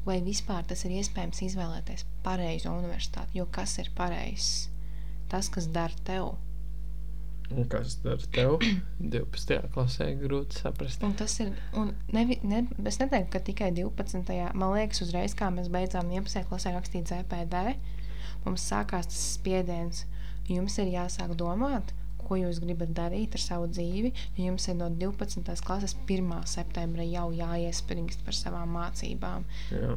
vai vispār tas ir iespējams izvēlēties pareizo universitāti, jo kas ir pareizs? Tas, kas dara tev. Un kas dara tev? [CLEARS THROAT] 12. klasē grūti saprast. Un tas ir, un nevi, ne, es neteiktu, ka tikai 12. Man liekas, uzreiz, kā mēs beidzām 11. klasē rakstīt ZPD, mums sākās tas spiediens. Jums ir jāsāk domāt, ko jūs gribat darīt ar savu dzīvi, jo jums ir no 12. klases 1. septembra jau jāiespringst par savām mācībām. Jā.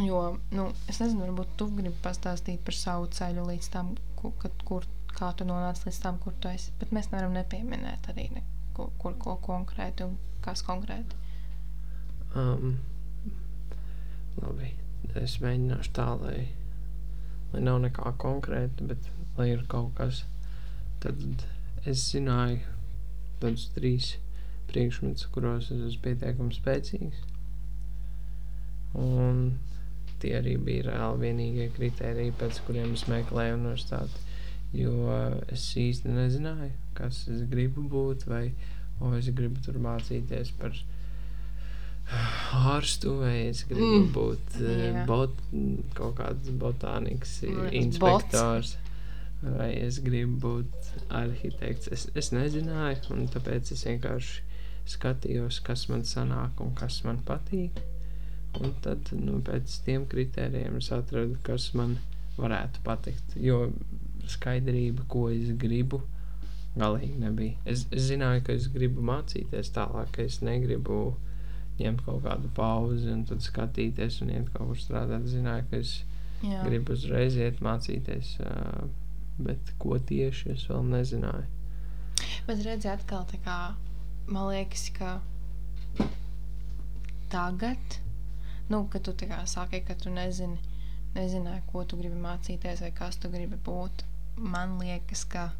Jo, nu, es nezinu, varbūt tu gribi pastāstīt par savu ceļu līdz tam, kad, kur, kā tu nonāci līdz tam, kur tu esi. Bet mēs nevaram nepieminēt arī, ne, kur, ko konkrēti un kas konkrēti. Um, labi, es mēģināšu tā, lai, lai nav nekā konkrēta, bet lai ir kaut kas. Tad es zināju tādus trīs priekšmetus, kuros es esmu pietiekami spēcīgs. Un tie arī bija reāli vienīgie kriteriji, pēc kuriem es meklēju universitāti. Jo es īsti nezināju, kas es gribu būt, vai o, es gribu tur mācīties par ārstu, vai es gribu Mm, būt jā. bot, kaut kāds botānikas liekas, inspektors. Vai es gribu būt arhitekts? Es, es nezināju, un tāpēc es vienkārši skatījos, kas man sanāk un kas man patīk. Un tad nu, pēc tiem kritērijiem es atradu, kas man varētu patikt. Jo skaidrība, ko es gribu, galīgi nebija. Es, es zināju, ka es gribu mācīties tālāk, ka es negribu ņemt kaut kādu pauzi un tad skatīties un iet kaut kur strādāt. Zināju, ka es Jā. gribu uzreiz iet mācīties, ā, bet ko tieši es vēl nezināju. Bet redziet, atkal tā kā man liekas, ka tagad, nu, kad tu saki, ka tu nezini, nezināji, ko tu gribi mācīties vai kas tu gribi būt, man liekas, ka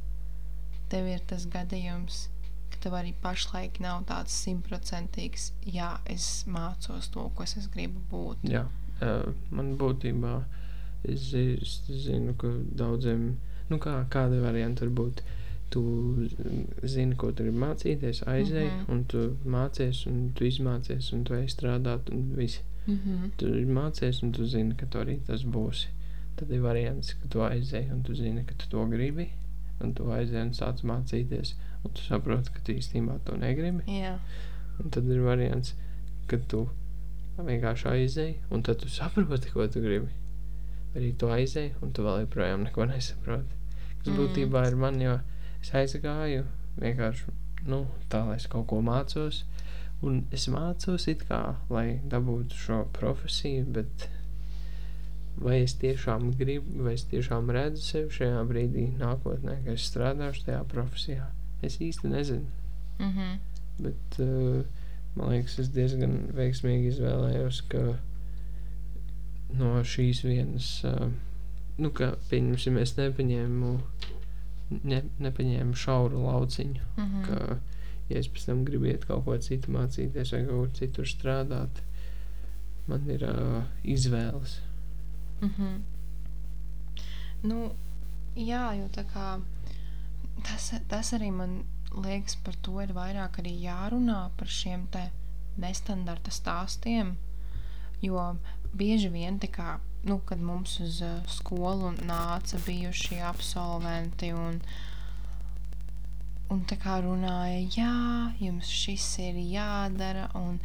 tev ir tas gadījums, ka tev arī pašlaik nav tāds simtprocentīgs, jā, es mācos to, ko es gribu būt. Jā, man būtībā es, zi- es zinu, ka daudziem, nu kā, kāda varianta var būt. Tu zini, ko tu gribi mācīties, aizēji, mm. -hmm. un tu mācies, un tu izmācies, un tu ej strādāt, un viss. Mm -hmm. Tu mācies, un tu zini, ka tu arī tas būsi. Tad ir variants, ka tu aizēji, un tu zini, ka tu to gribi, un tu aizēji un sāc mācīties, un tu saproti, ka tu īstenībā to negribi. Jā, Un tad ir variants, ka tu vienkārši aizēji, un tad tu saproti, ko tu gribi. Arī tu aizēji, un tu vēl joprojām neko nesaproti. Tas Mm. būtībā ir man, jo es aizgāju vienkārši nu, tā, lai es kaut ko mācos. Un es mācos it kā, lai dabūtu šo profesiju, bet vai es tiešām gribu, vai es tiešām redzu sevi šajā brīdī, nākotnē, ka es strādāšu tajā profesijā, es īsti nezinu. mm -hmm. Bet uh, man liekas, es diezgan veiksmīgi izvēlējos, ka no šīs vienas, uh, nu, ka pieņemsim, es nepaņēmu, ne, nepaņēmu šauru lauciņu. Mm -hmm. Ka, ja es pēc tam gribu iet kaut ko citu mācīties vai kaut kur citur strādāt, man ir uh, izvēles. Mhm. Nu, jā, jo tā kā tas, tas arī man liekas, par to ir vairāk arī jārunā par šiem te nestandarta stāstiem. Jo bieži vien, tā kā, nu, kad mums uz uh, skolu nāca bijušie absolventi un, un tā kā runāja, jā, jums šis ir jādara, un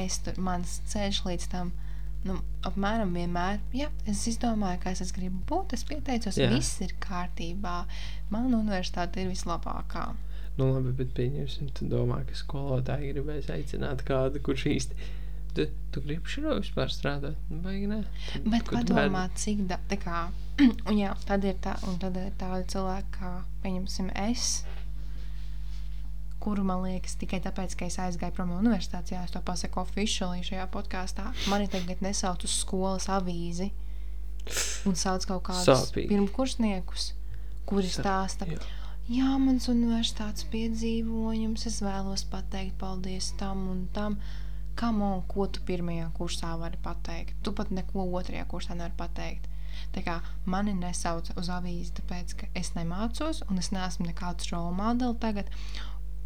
es tur, mans ceļš līdz tam nu, apmēram vienmēr, ja es izdomāju, kas es gribu būt, es pieteicos, Jā. viss ir kārtībā. Man universitāte ir vislabākā. Nu, labi, bet pieņemsim, tu domā, ka skolotāji gribēs aicināt kādu, kurš īsti. Tu, tu gribi šo vispār strādāt? Nu, Baigi, nē. Bet kur padomā, cik da, tā kā, [CLEARS THROAT] un jā, tad ir tā, un tad ir tādi cilvēki, kā, pieņemsim, es, kuru man liekas tikai tāpēc, ka es aizgāju prom no universitātes, jā, es to pasaku oficiāli šajā podkāstā. Mani tagad nesauc uz skolas avīzi un sauc kaut kādus Sāpīgi. pirmkursniekus, kuri Sa- stāsta. jā. Jā, mans universitātes piedzīvojums, es vēlos pateikt paldies tam un tam. Kam un ko tu pirmajā kursā vari pateikt. Tu pat neko otrajā kursā nevari pateikt. Tā kā mani nesauca uz avīzi, tāpēc, ka es nemācos un es neesmu nekāds role modeli tagad,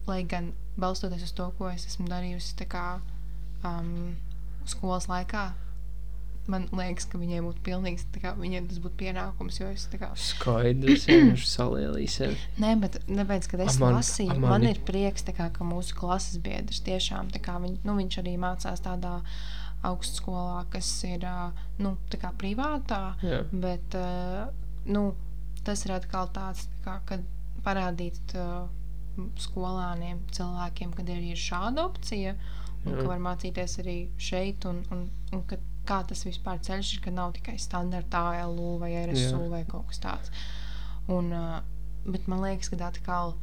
lai gan balstoties uz to, ko es esmu darījusi kā um, skolas laikā, man liekas, ka viņiem būtu pilnīgs, kā viņiem tas būtu pienākums, jo es tā kā Skaidrs, ja viņš salielīja [CLEARS THROAT] sevi. Nē, bet tāpēc, kad es A, man- lasīju, a, man, ir- prieks, kā, ka mūsu klases biedrs tiešām kā viņ, nu, viņš arī mācās tādā augstskolā, kas ir nu, tā kā privātā, Jā. bet nu, tas ir atkal tāds, tā kā, kad parādīt skolāniem, cilvēkiem, kad ir, ir šāda opcija, un Jā. ka var mācīties arī šeit, un, un, un ka, kā tas vispār ceļš ir, ka nav tikai standarta ALU vai RSU Jā. vai kaut kas tāds. Un, bet man liekas, ka atkal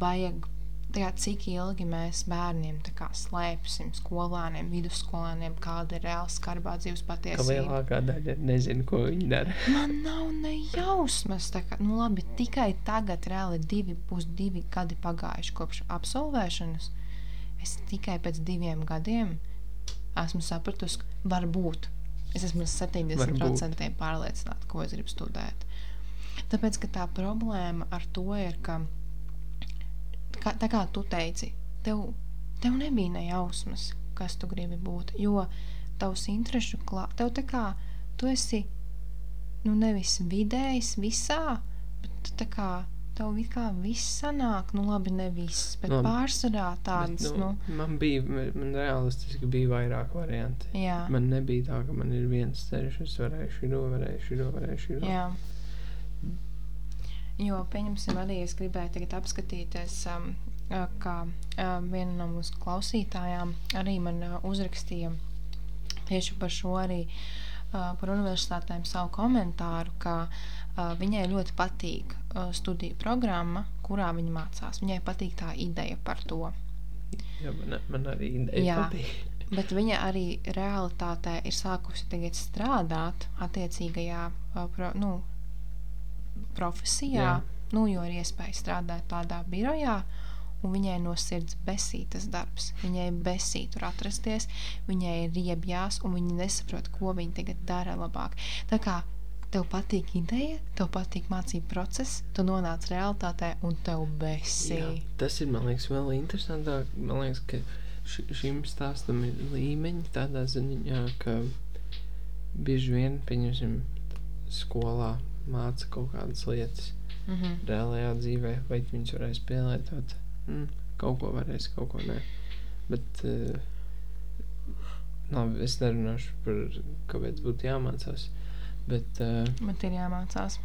vajag, tā kā, cik ilgi mēs bērniem kā slēpsim, skolēniem, vidusskolēniem, kāda ir reāla skarbā dzīves Ka patiesība. lielākā daļa nezina, ko viņi dara. [LAUGHS] Man nav ne jausmas, kā, nu labi, tikai tagad reāli divi, būs divi gadi pagājuši kopš absolvēšanas. Es tikai pēc diviem gadiem esmu sapratusi, ka varbūt es esmu 70% pārliecināta, ko es gribu studēt. Tāpēc, tā problēma ar to ir, ka, kā, tā kā tu teici, tev, tev nebija ne jausmas, kas tu gribi būt, jo tavs interešu klāsts, tev tā kā, tu esi nu, nevis vidējs visā, bet tā kā tev it kā viss sanāk, nu labi, ne viss, bet Labi. pārsvarā tādas, Bet, nu, nu, man bija, man realistiski bija vairāk varianti. jā, Man nebija tā, ka man ir viens ceļš, es varēju šo, varēju šo, varēju šo. jā. Jo, pieņemsim, arī es gribēju tagad apskatīties, um, ā, kā um, viena no mūsu klausītājām arī man uh, uzrakstīja tieši par šo arī uh, par universitātēm savu komentāru, ka uh, viņai ļoti patīk uh, studiju programma, kurā viņa mācās. Viņai patīk tā ideja par to. Jā, man, man arī ideja Jā. patīk. [LAUGHS] Bet viņa arī realitātē ir sākusi strādāt attiecīgajā uh, pro, nu, profesijā, Jā. nu, jo ir iespēja strādāt tādā birojā. Un viņai no sirds besītas darbs. Viņai besīt tur atrasties, viņai ir riebjās, un viņa nesaprot, ko viņa tagad dara labāk. Tā kā tev patīk ideja, tev patīk mācību process, tu nonāc realitātē un tev besī. Jā, tas ir, man liekas, vēl interesantāk. Man liekas, ka ši, šim stāstam ir līmeņi tādā ziņā, ka bieži vien, pieņemsim, skolā māca kaut kādas lietas Mhm. reālajā dzīvē, vai viņas varēs pielietot. Mm, kaut ko varēs, kaut ko nē. Bet, uh, labi, es nerunāšu par, kāpēc būtu jāmācās. Bet, uh, Bet ir jāmācās.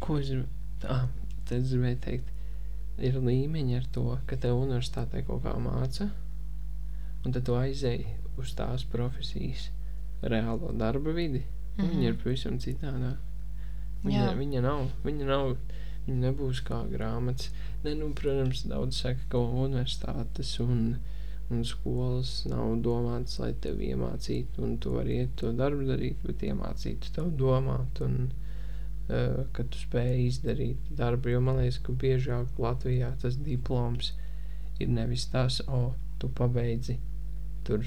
ko es? Ah, es gribēju teikt, ir līmeņi ar to, ka tev universitātē kaut kā māca, un tad tu aizēji uz tās profesijas reālo darba vidi. Mm -hmm. Viņa ir pavisam citādā. Viņa, Jā. viņa nav, viņa nav, viņa nebūs kā grāmatas. Ne, nu, protams, daudz saka, ka universitātes un, un skolas nav domātas, lai tevi iemācītu, un tu vari iet to darbu darīt, bet iemācītu tev domāt, un uh, ka tu spēj izdarīt darbu. Jo man liekas, ka biežāk Latvijā tas diploms ir nevis tas, o, tu pabeidzi tur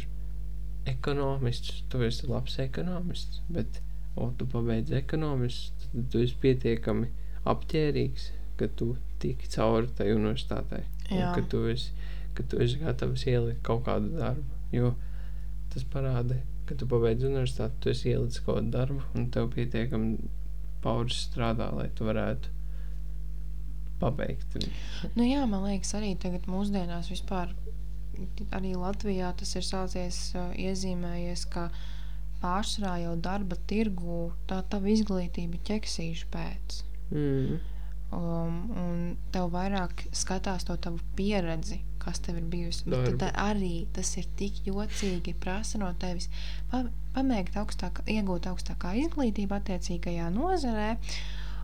ekonomists, tu esi labs ekonomists, bet, o, tu pabeidzi ekonomists, tad tu esi pietiekami apģērbīgs, ka tu tiki cauri tai universitātei. un. Ka tu, esi, ka tu esi gatavs ielikt kaut kādu darbu. Jo tas parāda, ka tu pabeidz universitāti, tu esi ielicis kaut kādu darbu, un tev pietiekami pauģis strādā, lai tu varētu pabeigt. Nu, jā, man liekas, arī tagad mūsdienās vispār arī Latvijā tas ir sācies uh, iezīmējies, ka pārsvarā jau darba tirgu tā tava izglītība ir ķeksīša pēc. Mm. Um, un tev vairāk skatās to tavu pieredzi, kas tev ir bijusi. Bet Darbu. tad arī tas ir tik jocīgi, prasa no tevis pa, pamēģināt augstāk, iegūt augstākā izglītība attiecīgajā nozarē.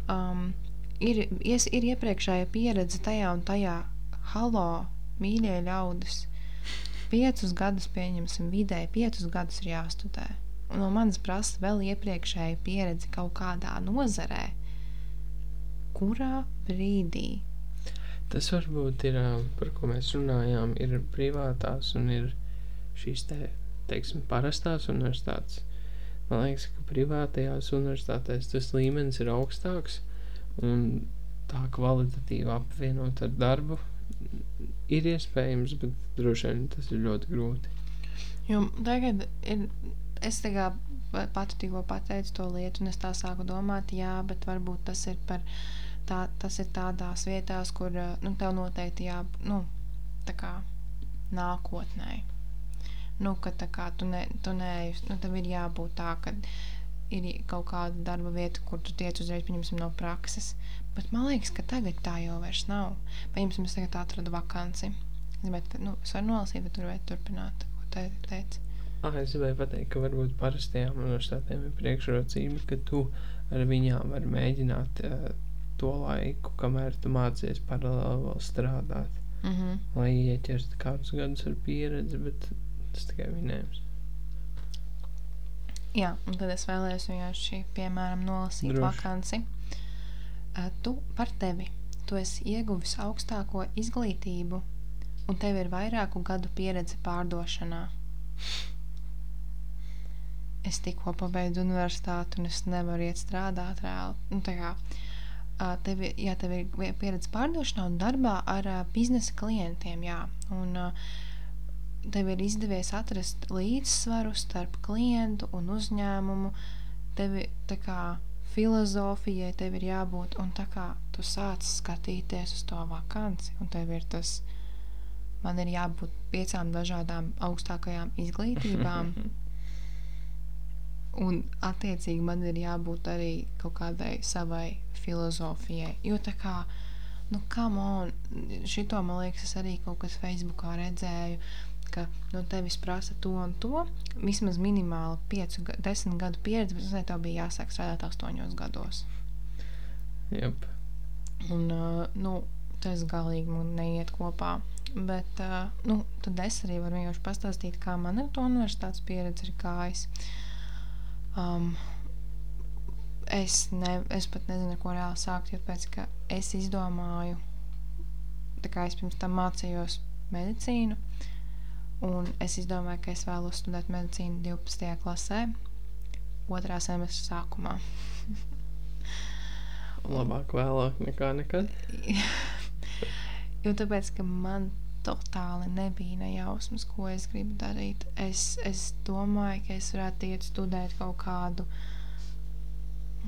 Um, ir, ies, ir iepriekšējā pieredze tajā un tajā. Halo, mīļie ļaudis! Piecus gadus pieņemsim vidēji, piecus gadus ir jāstudē. Un no manis prasa vēl iepriekšēja pieredze kaut kādā nozarē. Kurā brīdī? Tas varbūt ir, par ko mēs runājām, ir privātās un ir šīs te, teiksim, parastās universitātes. Man liekas, ka privātajās universitātēs tas līmenis ir augstāks un tā kvalitatīva apvienot ar darbu ir iespējams, bet droši vien tas ir ļoti grūti. Jo tagad ir, es tā kā pati tikko pateicu to lietu, un es tā sāku domāt, jā, bet varbūt tas ir par, tā, tas ir tādās vietās, kur, nu, tev noteikti jā, nu, tā kā nākotnē. Nu, ka tā kā tu ne, tu ne, nu, tev ir jābūt tā, ka ir kaut kāda darba vieta, kur tu tiec uzreiz, pieņemsim, no prakses. Bet man liekas, ka tagad tā jau vairs nav. Pieņemsim, es tagad atradu vakanci. Bet, nu, es varu nolasīt, bet tur vajag turpināt, ko te teici. Ah, es gribēju pateikt, ka varbūt parastajām universitātēm ir priekšrocība, ka tu ar viņām vari mēģināt uh, to laiku, kamēr tu mācies paralēli vēl strādāt. Mm -hmm. Lai ieķertu kādus gadus ar pieredzi, bet tas tikai minējums. Jā, un tad es vēlējos vienkārši, piemēram, nolasīt Droši. vakanci. Tu par tevi. Tu esi ieguvis augstāko izglītību, un tev ir vairāku gadu pieredze pārdošanā. Es tikko pabeidzu universitāti, un es nevaru iet strādāt reāli. Nu, tā kā, uh, tev, jā, tev ir pieredze pārdošanā un darbā ar uh, biznesa klientiem. Jā, un, uh, tev ir izdevies atrast līdzsvaru starp klientu un uzņēmumu. Tev ir tā kā filozofijai, tev ir jābūt, un tā kā tu sāc skatīties uz to vakanci, un tev ir tas, man ir jābūt piecām dažādām augstākajām izglītībām, [LAUGHS] un attiecīgi man ir jābūt arī kaut kādai savai filozofijai. Jo tā kā, nu, kam on, šito man liekas, es arī kaut kas Facebookā redzēju, ka no tevis prasa to un to, vismaz minimāli 5, 10 gadu pieredzi, bet es tev bija jāsāk strādāt 8 gados. Jep. Un, uh, nu, tas galīgi man neiet kopā. Bet, uh, nu, tad es arī varu vienkārši pastāstīt, kā man ar to universitātes pieredzi ir gājis. Um, es, ne, es pat nezinu, ko reāli sākt, jo pēc, ka es izdomāju, tā kā es pirms tam mācījos medicīnu, un es izdomāju, ka es vēlos studēt medicīnu 12. klasē, otrā semestra sākumā. Labāk vēlāk nekā nekad. [LAUGHS] jo tāpēc, ka man totāli nebija nejausmas, ko es gribu darīt. Es, es domāju, ka es varētu iet studēt kaut kādu,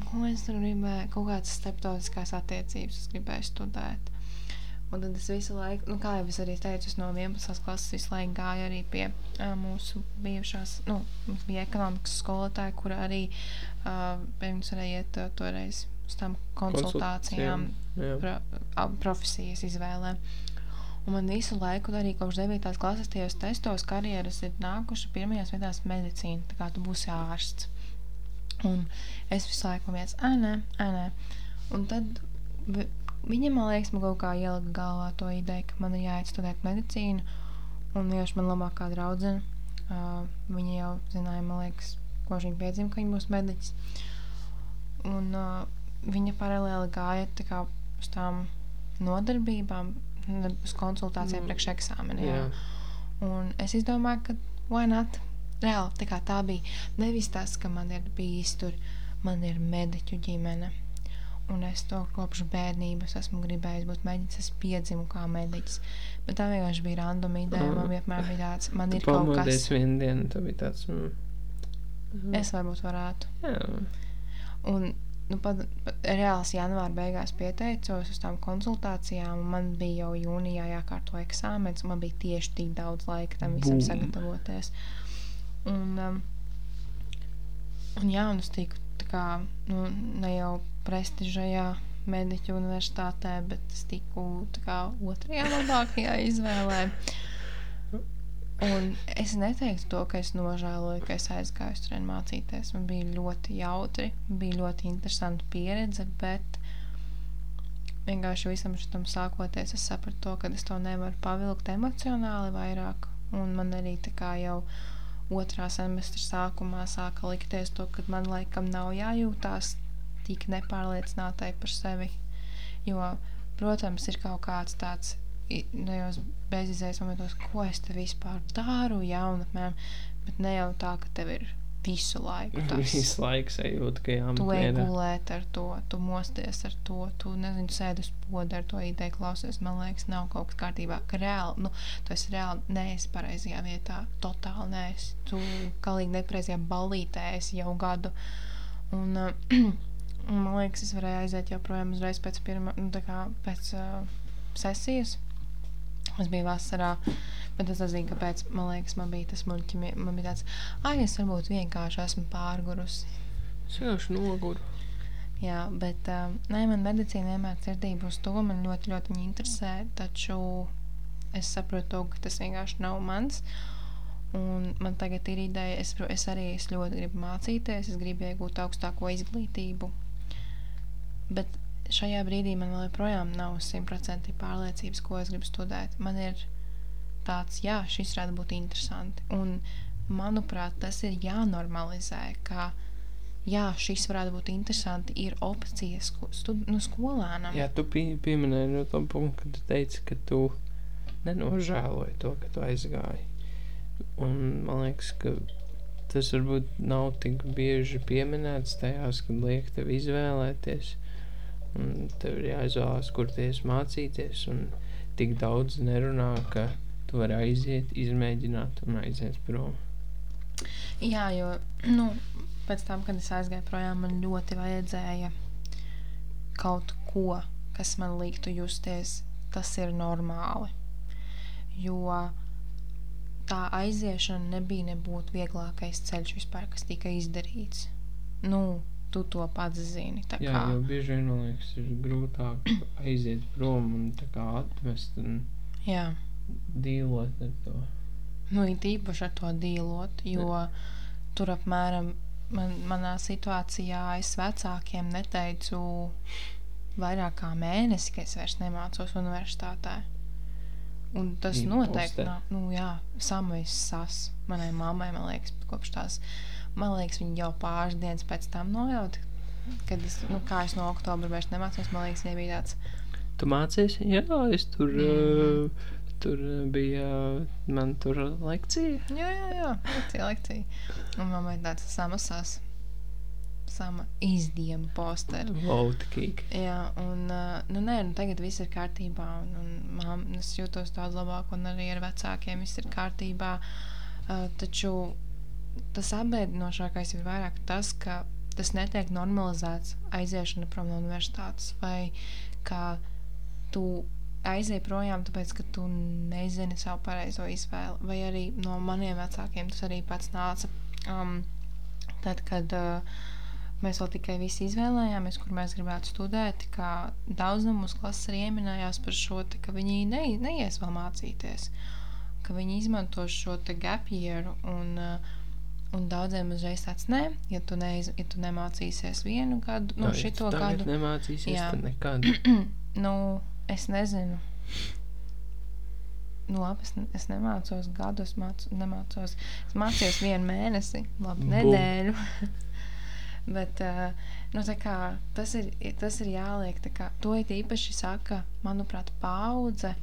ko es tur gribēju, kaut kādas starptautiskās attiecības es gribēju studēt. Un tad es visu laiku, nu, kā jau es arī teicu, es no 11. klases visu laiku gāju arī pie uh, mūsu bijušās, nu, mums bija ekonomikas skolotāja, kura arī uh, pie mums varēja iet uh, toreiz uz tām konsultācijām, Jā. pro, a, profesijas izvēlē. Un man visu laiku, arī kopš 9. klases, tajos testos karjeras ir nākuši pirmajās vietās medicīna. Tā kā tu būsi ārsts. Un es visu laiku viens, ah, nē, ah, nē. Un tad vi- viņa, man liekas, man kaut kā ielika galvā to ideju, ka man ir jāiet studēt medicīnu. Un vienkārši man labākā draudzene, uh, viņa jau zināja, man liekas, ko viņa piedzima, ka viņa būs mediķis. Un uh, viņa paralēli gāja tā kā uz tām nodarbībām, uz konsultācijām Mm. priekš eksāmeniem. Jā. Un es izdomāju, ka why not? Reāli tā tā bija. Nevis tas, ka man ir bijis tur, man ir mediķu ģimene. Un es to kopš bērnības esmu gribējis būt mediķis. Es piedzimu kā mediķis. Bet tā vienkārši bija random ideja. Man vienmēr bija tāds, man Tu ir kaut kas, vienu dienu, tu biji tāds. Mm, es varbūt varētu. jā. Un nu, pat, reāls janvāra beigās pieteicos uz tām konsultācijām. un Man bija jau jūnijā jākārto eksāmenis. un Man bija tieši tik daudz laika tam visam Bum. sagatavoties. Un, um, un jā, un es tiku tā kā, nu, ne jau prestižajā mediķu universitātē, bet es tiku tā kā otrajā labākajā izvēlē. Un es neteiktu to, ka es nožēloju, ka es aizgāju turieni mācīties. Man bija ļoti jautri, bija ļoti interesanta pieredze, bet vienkārši visam šitam sākoties, es sapratu to, ka es to nevaru pavilkt emocionāli vairāk. Un man arī tā kā jau otrā semestra sākumā sāka likties to, ka man laikam nav jājūtās tik nepārliecinātai par sevi. Jo, protams, ir kaut kāds tāds tajos bezizējas momentos, ko es te vispār daru, jā, un apmēram, bet ne jau tā, ka tev ir visu laiku [LAUGHS] tas. Visu laiku sajūta, ka Tu jāmet ej gulēt ar to, tu mosties ar to, tu nezinu, sēdi uz poda ar to ideju, klausies. Man liekas, nav kaut kas kārtībā. Ka reāli, nu, tu esi reāli neesi pareizajā vietā. Totāli neesi. Tu galīgi nepareizajā ballītē esi jau gadu. Un, [CLEARS THROAT] uh, man liekas, es varēju aiziet joprojām uzreiz pēc pirmā, nu, tā kā pēc uh, sesijas. Es biju vasarā, bet es nezinu, kāpēc. Man liekas, man bija tas muļķis. Man bija tāds, ah, es varbūt vienkārši esmu pārgurusi. Es vienkārši noguru. Jā, bet uh, nē, man medicīna vienmēr dzirdība uz to. Man ļoti, ļoti viņa interesē. Taču es saprotu, to, ka tas vienkārši nav mans. Un man tagad ir ideja, es, es arī es ļoti gribu mācīties, es gribu iegūt augstāko izglītību. Bet šajā brīdī man vēl joprojām nav simtprocentīgi pārliecības, ko es gribu studēt. Man ir tāds, jā, šis varētu būt interesanti. Un, manuprāt, tas ir jānormalizē, ka jā, šis varētu būt interesanti, ir opcija sko, stud, nu, skolēnam. Jā, tu pie, pieminēji no to punktu, kad teici, ka tu nenožēloji to, ka tu aizgāji. Un man liekas, ka tas varbūt nav tik bieži pieminēts tajās, kad liek tev izvēlēties. Un tev ir jāizvēlās, kur ties mācīties. Un tik daudz nerunā, ka tu vari aiziet, izmēģināt un aiziet prom. Jā, jo nu, pēc tam, kad es aizgāju projām, man ļoti vajadzēja kaut ko, kas man liktu justies, tas ir normāli. Jo tā aiziešana nebija nebūtu vieglākais ceļš vispār, kas tika izdarīts. Nu, tu to pats zini. tā Jā, kā- jo bieži vien man liekas, ir grūtāk aiziet prom un tā kā atmest un jā. dīlot ar to. Nu, it īpaši ar to dīlot, jo tur apmēram man, manā situācijā es vecākiem neteicu vairāk kā mēnesi, ka es vairs nemācos universitātē. Un tas noteikti nav, nu jā, samais sas manai mammai, man liekas, kopš tās, man liekas, viņa jau pāris dienas pēc tam nojauta, kad es, nu, kā es no oktobra vairs nemācos, man liekas, viņai bija tāds, Tu mācies? Jā, es tur, Mhm. uh, tur uh, bija, man tur lekcija. jā, jā, jā, lekcija, lekcija. Un mammai tāds samasās, sama izdiema posteri. Lautikīgi. Jā, un uh, nu, nē, nu, tagad viss ir kārtībā. Un, un mam, es jūtos daudz labāk, un arī ar vecākiem viss ir kārtībā. Uh, taču tas apbēdinošākais ir vairāk tas, ka tas netiek normalizēts aiziešana prom no universitātes, vai ka tu aizēji projām, tāpēc ka tu nezini savu pareizo izvēli, vai arī no maniem vecākiem tas arī pats nāca. Um, tad, kad uh, mēs vēl tikai visi izvēlējāmies, kur mēs gribētu studēt, kā daudz no mūsu klases arī ieminējās par šo, te, ka viņi ne, neies vēl mācīties, ka viņi izmantos šo gap year un, uh, un daudziem uzreiz tāds, nē, ja tu, neiz, ja tu nemācīsies vienu gadu, nu, ja šito tagad gadu, nemācīsies, Jā. tad nekad. [CLEARS THROAT] nu, es nezinu. Nu, labi, es, es nemācos gadu, es mācu, nemācos. Es mācījos vienu mēnesi, labi, Bum. nedēļu. [LAUGHS] Bet nu, kā, tas, ir, tas ir jāliek. Kā, to it īpaši saka, manuprāt, paudze,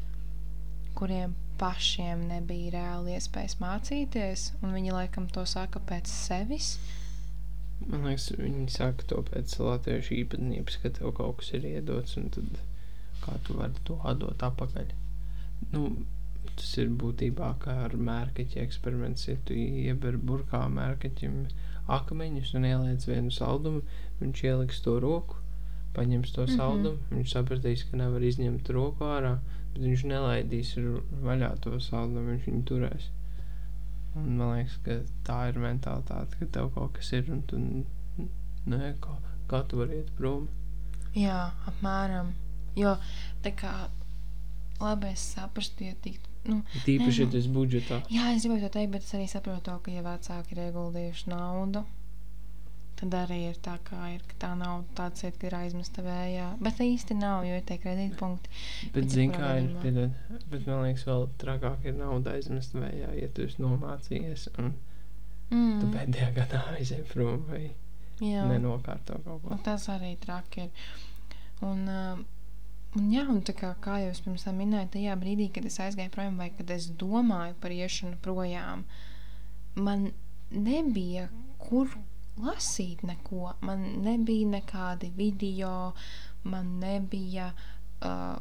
kuriem pašiem nebija reāli iespējas mācīties, un viņi laikam to saka pēc sevis. Man liekas, viņi saka to pēc latviešu īpatnības, ka tev kaut kas ir iedots, un tad kā tu vari to atdot atpakaļ. Nu, tas ir būtībā kā ar mērkaķi eksperiments. Ja tu ieber burkā mērkaķim akmeņus un ieliec vienu saldumu, viņš ieliks to roku, paņems to Mhm. saldumu, viņš sapratīs, ka nevar izņemt roku ārā, bet viņš nelaidīs vaļā to saldumu, viņš viņu turēs. Un man liekas, ka tā ir mentalitāte, ka tev kaut kas ir un tu nē, kā, kā tu vari iet prom. Jā, apmēram. Jo tā kā labi, es saprastu, ja tiktu. Nu, Tīpaši, ja tas budžetā. jā, es gribēju to teikt, bet es arī saprotu, to, ka, ja vecāki ir ieguldījuši naudu, tad arī ir tā, kā ir. ka Tā nav tāda lieta, ka ir aizmesta vējā. Bet īsti nav, jo ir tie kredītpunkti. Bet, jebkurā kā ir. Piedod, bet man liekas, vēl trakāk ir nauda aizmest vējā, ja tu esi nomācījies un Mm, tu pēdējā gadā aizēji prom vai jā. nenokārto kaut ko. Un tas arī traki ir. Un uh, Un, jā, un tā kā, kā jau es pirms tam minēju, tajā brīdī, kad es aizgāju projām, vai kad es domāju par iešanu projām, man nebija kur lasīt neko. Man nebija nekādi video, man nebija uh,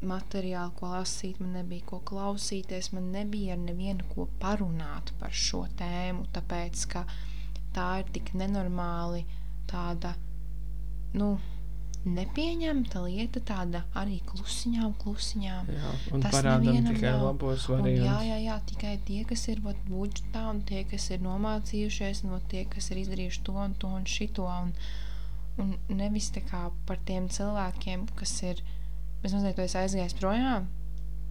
materiāli, ko lasīt, man nebija ko klausīties, man nebija ar nevienu ko parunāt par šo tēmu, tāpēc ka tā ir tik nenormāli tāda, nu, nepieņemta lieta, tāda arī klusiņām, klusiņām. Jā, un Tas parādām tikai nav. labos Un, jā, variantus. jā, jā, tikai tie, kas ir vat, budžetā, un tie, kas ir nomācījušies, un vat, tie, kas ir izdarījuši to un to un šito. Un, un nevis tā kā par tiem cilvēkiem, kas ir. Es tu esi aizgājis projām,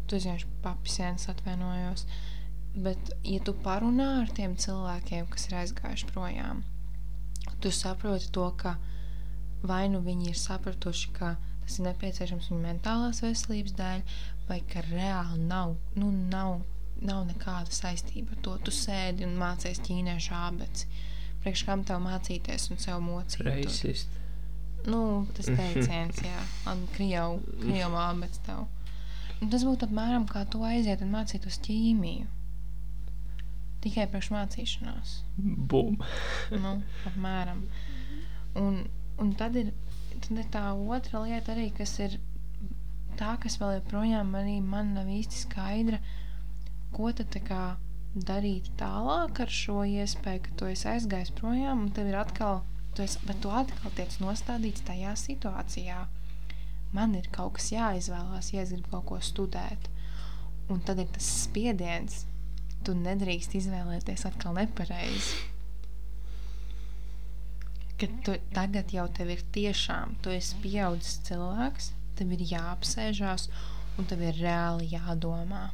tu vienkārši papisēns, atvainojos. Bet, ja tu parunā ar tiem cilvēkiem, kas ir aizgājuši projām, tu saproti to, ka vai nu viņi ir sapratuši, ka tas ir nepieciešams viņu mentālās veselības dēļ, vai ka reāli nav, nu, nav, nav nekāda saistība ar to. Tu sēdi un mācies ķīniešu abeci. Priekš kam tev mācīties un sev mocīt? Reisist. Nu, tas [LAUGHS] teiciens, jā, un krievu, krievu abets tev. Un tas būtu apmēram kā tu aiziet un mācītos ķīmiju. Tikai priekš mācīšanās Bum. nu, apmēram. Un, un tad, ir, tad ir tā otra lieta, arī, kas ir tā, kas vēl joprojām man nav īsti skaidra, ko tad kā darīt tālāk ar šo iespēju, ka tu esi aizgājis projām un tev ir atkal, tu esi, bet tu atkal tiec nostādīts tajā situācijā. Man ir kaut kas jāizvēlās, ja es gribu kaut ko studēt. Un tad ir tas spiediens, tu nedrīkst izvēlēties atkal nepareizi ka tu tagad jau tev ir tiešām, tu esi pieaudzis cilvēks, tev ir jāapsēžās un tev ir reāli jādomā.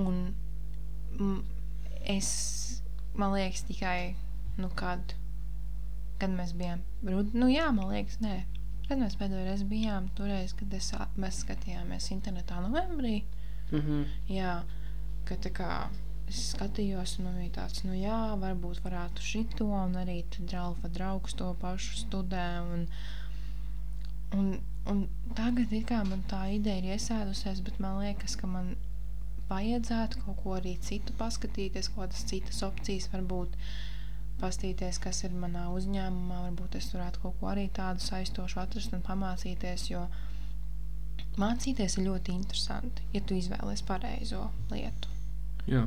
Un mm, es, man liekas, tikai, nu, kad, kad mēs bijām nu, jā, man liekas, nē, kad mēs pēdējo reizi bijām, toreiz, kad es, mēs skatījāmies internetā novembrī, Mhm. Jā, ka tā kā es skatījos, un man bija tāds, nu jā, varbūt varētu šito, un arī draugs draugs to pašu studē. Un, un, un tagad ir kā man tā ideja ir iesēdusies, bet man liekas, ka man vajadzētu kaut ko arī citu paskatīties, kaut kādas citas opcijas, varbūt pastīties, kas ir manā uzņēmumā, varbūt es varētu kaut ko arī tādu saistošu atrast un pamācīties, jo mācīties ir ļoti interesanti, ja tu izvēlies pareizo lietu. Jā.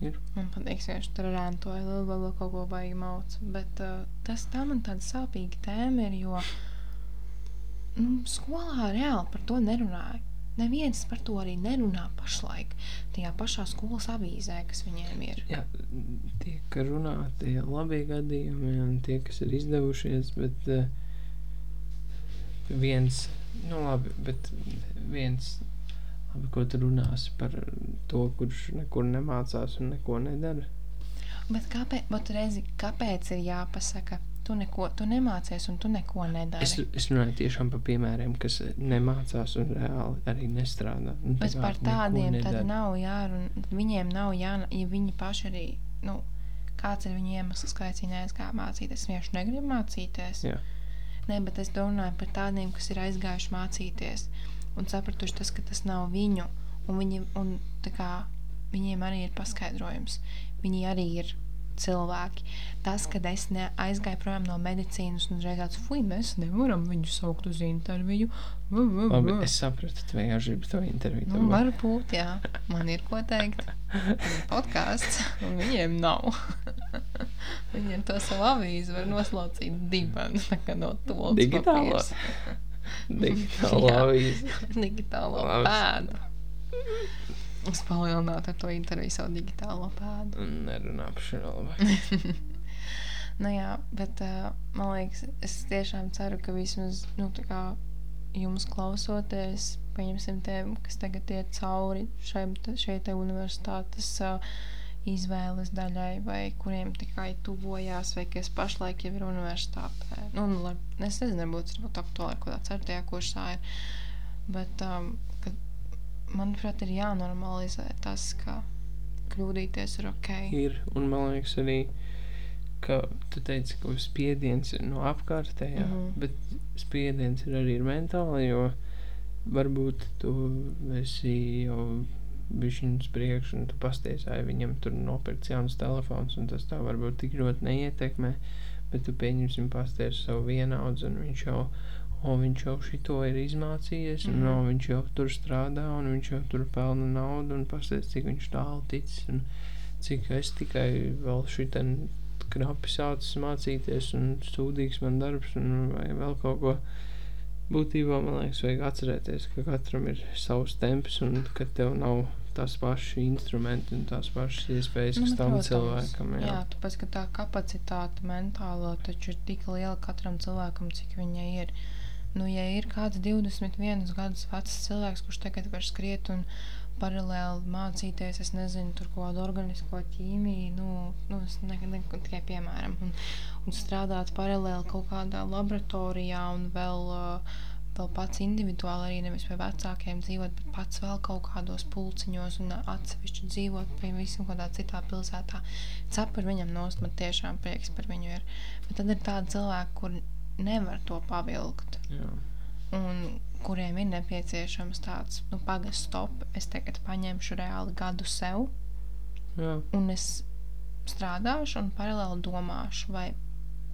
Man patīk, ka viņš tur vēl, vēl kaut ko baigi mauc. Bet uh, tas tā man tāda sāpīga tēma ir, jo nu, skolā reāli par to nerunāja. Neviens par to arī nerunā pašlaik. Tajā pašā skolas avīzē, kas viņiem ir. Jā, tiek runāti labi gadījumi un tie, kas ir izdevušies, bet uh, viens, nu labi, bet viens, labi, ko tu runāsi par to, kurš nekur nemācās un neko nedara. Bet kāpēc, bet reizi, kāpēc ir jāpasaka, tu, neko, tu nemācies un tu neko nedari? Es, es runāju tiešām par piemēriem, kas nemācās un reāli arī nestrādā. Tā Bet par tādiem tad nav jārunā. Viņiem nav jāna, ja viņi paši arī, nu, kāds ir viņu iemesls, kāpēc viņi neaizgāja mācīties. Viņi vienkārši negrib mācīties. Jā. Nē, bet es domāju par tādiem, kas ir aizgājuši mācīties un sapratuši tas, ka tas nav viņu. Un viņi, un, kā, viņiem arī ir paskaidrojums. Viņi arī ir cilvēki. Tas, kad es ne- aizgāju prom no medicīnas un uzreiz tāds, fuck, mēs nevaram viņu saukt uz interviju. Vu, vu, Labi, vu." es sapratu, tu vienkārši gribi to interviju. Nu, varbūt, jā, man ir ko teikt. Podkāsts, [LAUGHS] un viņiem nav. [LAUGHS] Viņiem to savu avīzi var noslaucīt kā no tolas Digitālo? Jā. avīze. [LAUGHS] Digitālo Labs. pēdu. Es palielinātu ar to interviju savu digitālo pēdu. Nerunā par šo labi. [LAUGHS] Nu jā, bet uh, man liekas, es tiešām ceru, ka vismaz, nu, tā kā jums klausoties, pieņemsim tiem, kas tagad iet cauri šai, šai te universitātes uh, izvēles daļai, vai kuriem tikai tuvojās, vai kas pašlaik jau ir universitātē. Nu, nu, lai, es nezinu, varbūt tas būtu aktuāli, ko tāds ar tajā kursā ir. Bet, um, kad, manuprāt, ir jānormalizē tas, ka kļūdīties ir ok. Ir, un man liekas arī, ka tu teici, ka spiediens ir no apkārtējā, mm. -hmm. bet spiediens ir arī mentāli, jo varbūt tu esi jau bišķiņas priekš un tu pasties, ai viņam tur nopirks jauns telefons un tas tā varbūt tik ļoti neietekmē, bet tu pieņemsim pasties savu vienaudzi un viņš jau, o, viņš jau šito ir izmācījies un Mhm. o, viņš jau tur strādā un viņš jau tur pelna naudu un pasties, cik viņš tālu ticis un cik es tikai vēl šitien knapi sācis mācīties un stūdīgs man darbs un vai vēl kaut ko. Būtībā man liekas, vajag atcerēties, ka katram ir savs temps un ka tev nav tās pašas instrumenti un tās pašas iespējas, Nu, kas bet, tam protams, cilvēkam Jā, ir. jā tāpēc, ka tā kapacitāte mentālo taču ir tik liela katram cilvēkam, cik viņai ir. Nu, ja ir kāds 21 gadus vecs cilvēks, kurš tagad var skriet un paralēli mācīties, es nezinu, tur kaut kādu organisko ķīmiju, nu, nu es ne, ne, tikai piemēram, un, un strādāt paralēli kaut kādā laboratorijā un vēl, uh, vēl pats individuāli arī nevis pie vecākiem dzīvot, bet pats vēl kaut kādos pulciņos un atsevišķi dzīvot pie visam kādā citā pilsētā. Cep par viņam nost, man tiešām prieks par viņu ir. Bet tad ir tādi cilvēki, kur nevar to pavilkt Jā. un kuriem ir nepieciešams tāds, nu, pagaidi, stop. Es tagad paņemšu reāli gadu sev, Jā. un es strādāšu un paralēli domāšu, vai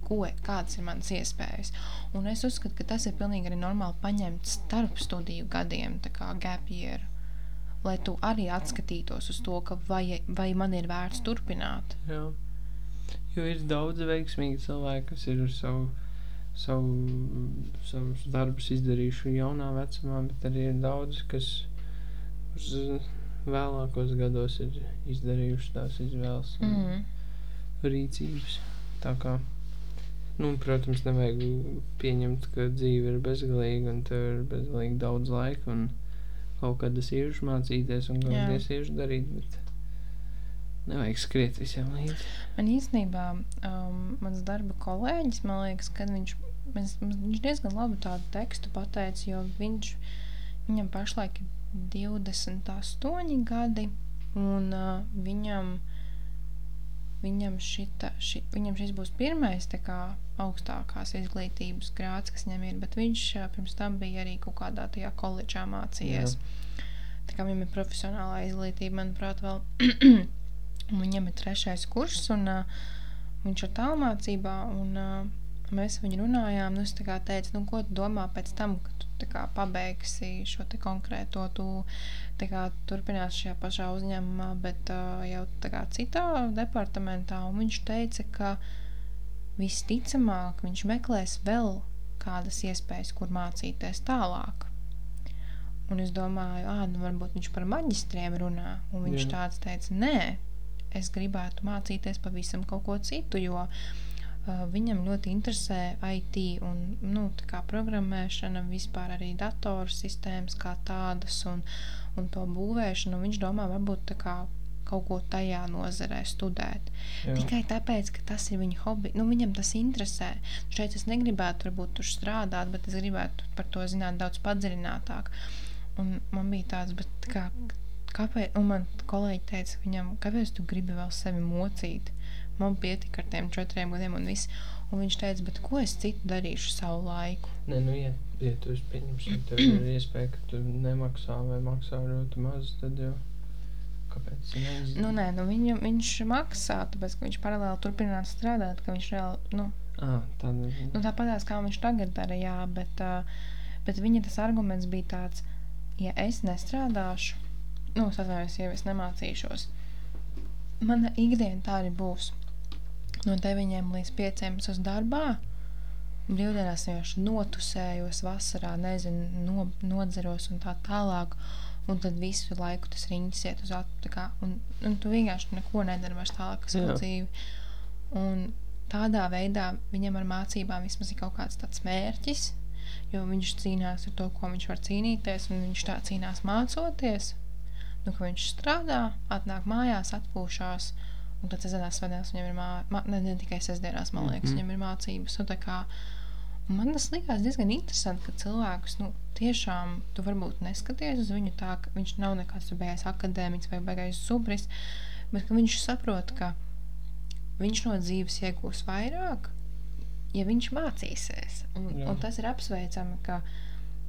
ko, kādas ir manas iespējas. Un es uzskatu, ka tas ir pilnīgi arī normāli paņemt starp studiju gadiem, tā kā gap year, lai tu arī atskatītos uz to, vai, vai man ir vērts turpināt. Jā. Jo ir daudz veiksmīgi cilvēki, kas ir ar savu, savu, savus darbus izdarījuši jaunā vecumā, bet arī ir daudz, kas uz vēlākos gados ir izdarījuši tās izvēles un Mm. rīcības. Tā kā, nu, protams, nevajag pieņemt, ka dzīve ir bezgalīga un tev ir bezgalīgi daudz laika un kaut kad es iešu mācīties un kaut Jā. kad es iešu darīt, bet nevajag skriet visiem līdzi. Man īstenībā um, mans darba kolēģis, man liekas, kad viņš, mēs, viņš diezgan labi tādu tekstu pateica, jo viņš, viņam pašlaik ir 28 gadi, un uh, viņam, viņam, šita, ši, viņam šis būs pirmais kā augstākās izglītības grāds, kas viņam ir, bet viņš pirms tam bija arī kaut kādā tajā koledžā mācījies. Tā kā viņam ir profesionālā izglītība, manuprāt, vēl [CLEARS THROAT] Viņam ir trešais kurs, un uh, viņš ir tālmācībā. Un, uh, mēs viņu runājām. Nu, es teicu, nu, ko tu domā pēc tam, kad tu kā pabeigsi šo te konkrēto, tu kā turpināsi šajā pašā uzņēmumā, bet uh, jau kā citā departamentā. Un viņš teica, ka visticamāk viņš meklēs vēl kādas iespējas, kur mācīties tālāk. Un es domāju, ah, nu varbūt viņš par maģistriem runā. Un viņš Jā. tāds teica, nē, es gribētu mācīties pavisam kaut ko citu, jo uh, viņam ļoti interesē IT un nu, programmēšana, vispār arī datoru sistēmas kā tādas un, un to būvēšanu. Un viņš domā, varbūt tā kā kaut ko tajā nozarē studēt. Jā. Tikai tāpēc, ka tas ir viņa hobby. Nu, viņam tas interesē. Šeit es negribētu varbūt tur strādāt, bet es gribētu par to zināt daudz padziļinātāk. Un man bija tāds, bet kā, kāpēc, un man kolēģi teica, viņam, kāpēc tu gribi vēl sevi mocīt? Man pietika ar tiem četriem gadiem un viss. Un viņš teica, bet ko es citu darīšu savu laiku? Nē, nu, ja, ja tu esi pieņemsim, tev ir [CLEARS THROAT] iespēja, ka tu nemaksā vai maksā ļoti maz, tad jau kāpēc? Neiz... Nu, nē, nu, viņu, viņš maksā, tāpēc, ka viņš paralēli turpinās strādāt, ka viņš reāli, nu, Ah, tad, Nu, Tāpat kā viņš tagad dara, jā, bet, uh, bet viņa tas arguments bija tāds, ja es nestrādāšu, nu, es atvainojos, ja es nemācīšos, mana ikdiena tā arī būs. No 9 līdz 5 es esmu darbā, brīvdienās vienkārši notusējos, vasarā, nezinu, no, nodzeros un tā tālāk. Un tad visu laiku tas riņķis iet uz atpakaļ. Un, un tu vienkārši neko nedari vairs tālāk, kas Jā. dzīvi. Un tādā veidā viņam ar mācībām vismaz ir kaut kāds tāds mērķis, jo viņš cīnās ar to, ko viņš var cīnīties, un viņš tā cīnās mācoties. Nu, viņš strādā, atnāk mājās, atpūšas, un tad sestdienās, svētdienās viņam ir mācības, ne, ne tikai sestdienās, man liekas, Mhm. viņam ir mācības. Un kā, un man tas likās diezgan interesanti, ka cilvēkus, nu, tiešām tu varbūt neskaties uz viņu tā, ka viņš nav nekāds tur beigais akadēmiķis vai beigais zubris, bet viņš saprot, ka viņš no dzīves iegūs vairāk, ja viņš mācīsies. Un, Jā. un tas ir apsveicami, ka,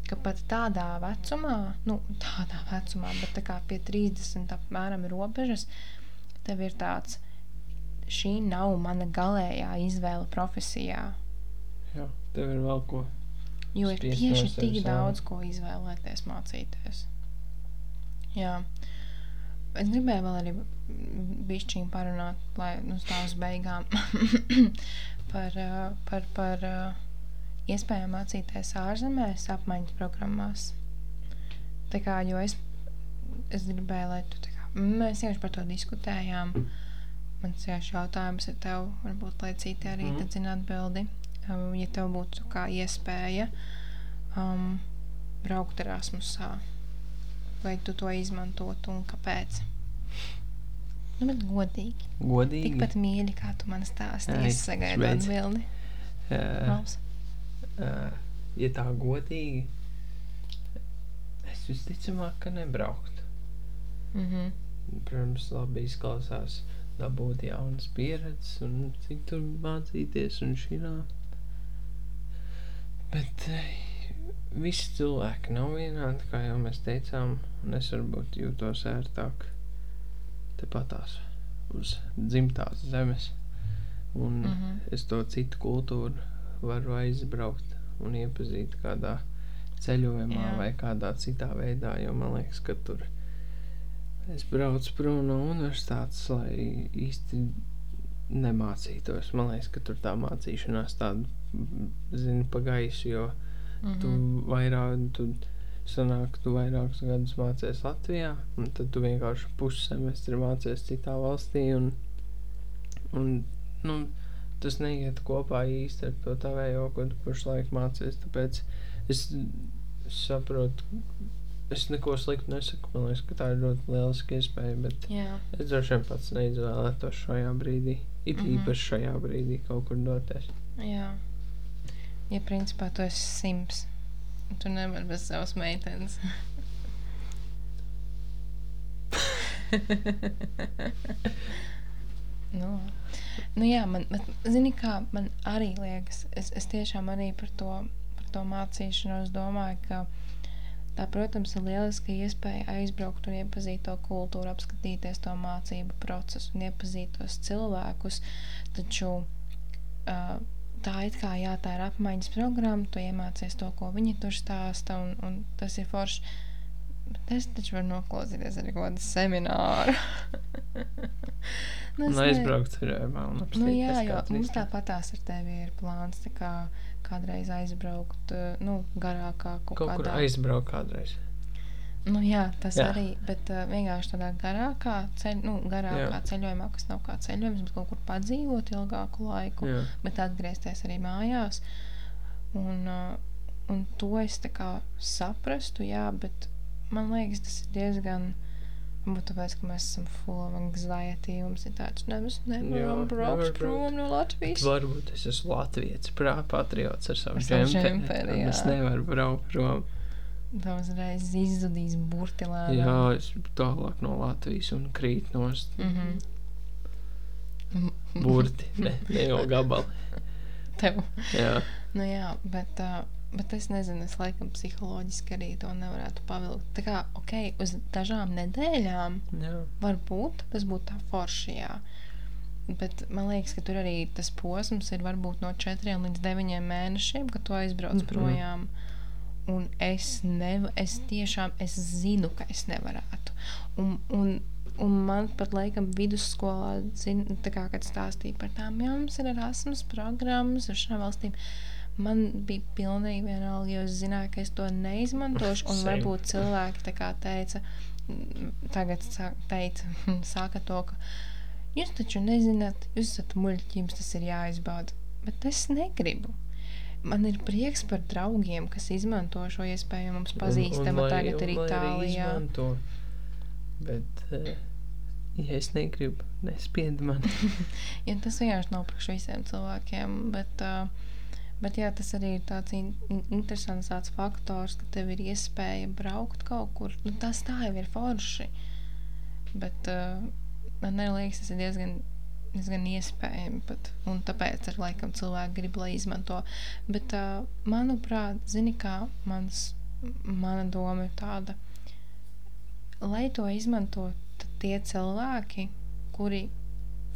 ka pat tādā vecumā, nu, tādā vecumā, bet tā kā pie 30 apmēram robežas, tev ir tāds, šī nav mana galējā izvēle profesijā. Jā, tev ir vēl ko. Jo ir tieši tik daudz, ko izvēlēties, mācīties. Jā. Es gribēju vēl arī bišķiņu parunāt, lai nu, tā uz beigām [COUGHS] par, par, par iespējām mācīties ārzemēs apmaiņas programmās. Tā kā, jo es, es gribēju, lai tu tā mēs vienkārši par to diskutējām. Mans jautājums ir tev, varbūt, lai citi arī tad zina atbildi. Um, ja tev būtu kā iespēja um, braukt Erasmusā, vai tu to izmantotu un kāpēc? Nu, bet godīgi. Godīgi. Tikpat mīļi, kā tu man stāstīji, es sagaidu atbildi. Labs. ā, ja tā godīgi, es visticamāk, ka nebrauktu. Mhm. Protams, labi izklausās dabūt jaunas pieredzes un citur mācīties un šitā. Bet eh, visi cilvēki nav vienādi, kā jau mēs teicām, un es varbūt jūtos ērtāk tepatās uz dzimtās zemes. Un Mhm. es to citu kultūru varu aizbraukt un iepazīt kādā ceļojumā Jā. vai kādā citā veidā, jo man liekas, ka tur es braucu prom no universitātes, lai īsti nemācītos. Man liekas, ka tur tā mācīšanās tāda, mm, zini, pa gaisu, jo Mhm. tu vairāk, tu sanāk, tu vairākus gadus mācies Latvijā, un tad tu vienkārši pussemestri mācies citā valstī, un, un nu, tas neiet kopā īsti ar to tavējo, ko tu pašlaik mācies, tāpēc es saprotu, es neko sliktu nesaku, man liekas, ka tā ir ļoti lieliska iespēja, bet Jā. es droši vien pats neizvēlētos šajā brīdī, it Mhm. īpaši šajā brīdī kaut kur doties. Jā. Ja principā tu esi sims, tu nevari bez savas meitenes. [LAUGHS] nu, nu jā, man, bet, zini kā, man arī liekas, es, es tiešām arī par to, par to mācīšanos domāju, ka tā, protams, ir lieliska iespēja aizbraukt un iepazīt to kultūru, apskatīties to mācību procesu un iepazīt tos cilvēkus, taču uh, tā it kā jā, tā ir apmaiņas programma, tu iemācies to, ko viņi tur stāsta, un, un tas ir forši. Bet es taču varu noklausīties arī kaut kādu semināru. [LAUGHS] nu, Un es ne- aizbraukt ceļojumā un Nu, jā, jo mums tāpatās ar tevi ir plāns tā kā kādreiz aizbraukt, eh, nu, garākā kaut, Kaut kur kādā. aizbraukt kādreiz. Nu, jā, tas. Jā. arī, bet uh, vienkārši tādā garākā, ceļ, nu, garākā Jā. ceļojumā, kas nav kā ceļojums, bet kaut kur padzīvot ilgāku laiku, Jā. bet atgriezties arī mājās. Un, uh, un to es tā kā saprastu, jā, bet man liekas, tas ir diezgan. Varbūt tāpēc, ka mēs esam full of anxiety, mums ir tāds, ne, mēs nevaram braukt prom no Latvijas. Varbūt es esmu Latvijas patriots ar savu džemperi. Es nevaru braukt prom. Tā uzreiz izzudīs burtilā. Jā, es tālāk no Latvijas un krīt nost. Mhm. Burti, ne, ne jau gabali. Tev. Jā, Nu jā, bet, uh, bet es nezinu, es laikam psiholoģiski arī to nevarētu pavilkt. Tā kā, ok, uz dažām nedēļām jā. varbūt tas būtu tā forši, jā. Bet man liekas, ka tur arī tas posms ir varbūt no 4 līdz 9 mēnešiem, kad tu aizbrauc mm. -hmm. projām. Un es, nev, es tiešām es zinu, ka es nevarētu. Un, un, un man pat laikam vidusskolā, zin, kā, kad stāstīja par tām, jā, mums ir Erasmus programmas ar šām valstīm. Man bija pilnīgi vienalga, jo es zināju, ka es to neizmantošu. Un Same. varbūt cilvēki tā kā teica, tagad teica, [LAUGHS] sāka to, ka jūs taču nezināt, jūs esat muļķi, jums tas ir jāizbauda. Bet es negribu. Man ir prieks par draugiem, kas izmanto šo iespēju. Mums pazīstama lai- tagad ir un lai arī Itālijā. izmanto. Bet, eh, ja es negribu, nespied man. [LAUGHS] Ja tas vienkārši nav priekš visiem cilvēkiem, bet, uh, bet jā, tas arī ir tāds in in interesants tāds faktors, ka tev ir iespēja braukt kaut kur. Nu, tas tā jau ir forši. Bet uh, man neliekas, tas ir diezgan diezgan iespējami pat. Un tāpēc arī laikam cilvēki grib, lai izmanto. Bet, uh, manuprāt, zini, kā mans, mana doma ir tāda, lai to izmanto tie cilvēki, kuri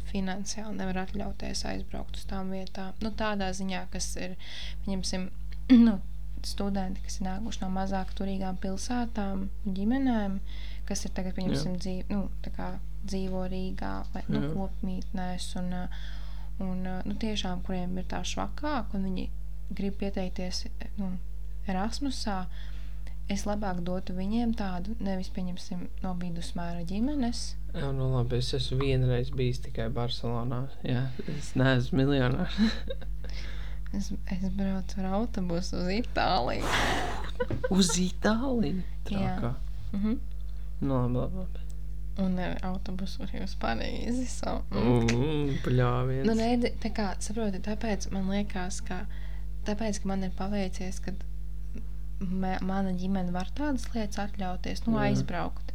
finansiāli nevar atļauties aizbraukt uz tām vietām. Nu, tādā ziņā, kas ir, pieņemsim, [CLEARS THROAT] nu, studenti, kas ir nākuši no mazāk turīgām pilsētām, ģimenēm, kas ir tagad, pieņemsim, dzīv, nu, kā, dzīvo Rīgā vai nu, kopmītnēs. Un, un, nu, tiešām, kuriem ir tā švakāk, un viņi grib pieteikties nu, Erasmusā, es labāk dotu viņiem tādu, nevis pieņemsim no vidusmēra ģimenes. Jā, nu labi, es esmu vienreiz bijis tikai Barcelonā. Jā, es neesmu miljonārs. [LAUGHS] es, es braucu ar autobusu uz Itāliju. [LAUGHS] uz Itāliju? Trākā. Mm -hmm. Nu labi, labi, labi. Un ar autobusu arī uz Parīzi. So, mm, Pļāviens. Nu, ne, tā kā, saproti, tāpēc man liekas, ka, tāpēc, ka man ir paveicies, ka mana ģimene var tādas lietas atļauties, nu, Jā. aizbraukt,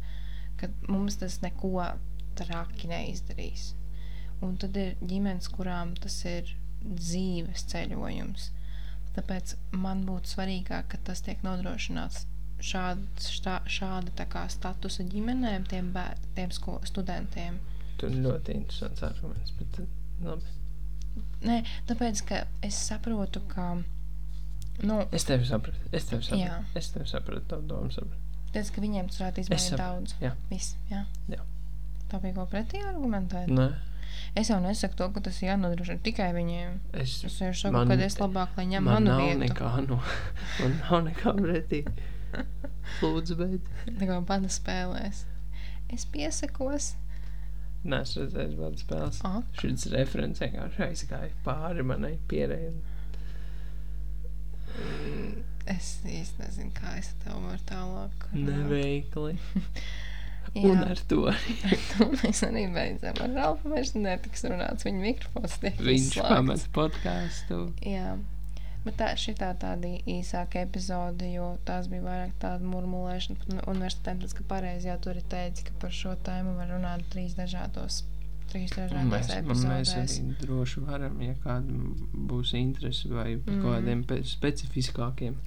kad mums tas neko traki neizdarīs. Un tad ir ģimenes, kurām tas ir dzīves ceļojums. Tāpēc man būtu svarīgāk, ka tas tiek nodrošināts šād, šā, šāda kā statusa ģimenēm, tiem, bēr, tiem sko, studentiem. Tur ļoti interesants arguments, bet labi. Nē, tāpēc, ka es saprotu, ka Nu, es tevi sapratu. Es tevi sapratu. Jā. Es tevi sapratu. Tavu domu sapratu. Tas, ka viņiem tas varētu izmainīt daudz. Jā. Viss, jā. jā. Tā bija ko pretī argumentēt. Nē. Es jau nesaku to, ka tas ir jānodrošina tikai viņiem. Es, es jau saku, man, ka es labāk, lai ņem man manu vietu. Nekā, no, man nav nekā pretī. Lūdzu, beidz. Tā kā bada spēlēs. Es piesakos. Nē, es redzēju, bada spēles. Šis referents vienkārši aizgāja pāri manai pierēji. Es īsti nezinu, kā es tev varu tālāk. Neveikli. [LAUGHS] Un ar to arī. [LAUGHS] mēs arī beidzam. Ar Ralfu vairs netiks runāts. Viņa mikrofons tiek Viņš pamet podkāstu. Jā. Bet tā ir tā tāda īsāka epizode, jo tās bija vairāk tāda murmulēšana par universitātēm. Tas, ka pareizi jau tur ir teicis, ka par šo tēmu var runāt trīs dažādos trīs dažādas mēs, epizodēs. Mēs arī droši varam, ja kādam būs interesi vai par mm. kādiem specifiskākiem.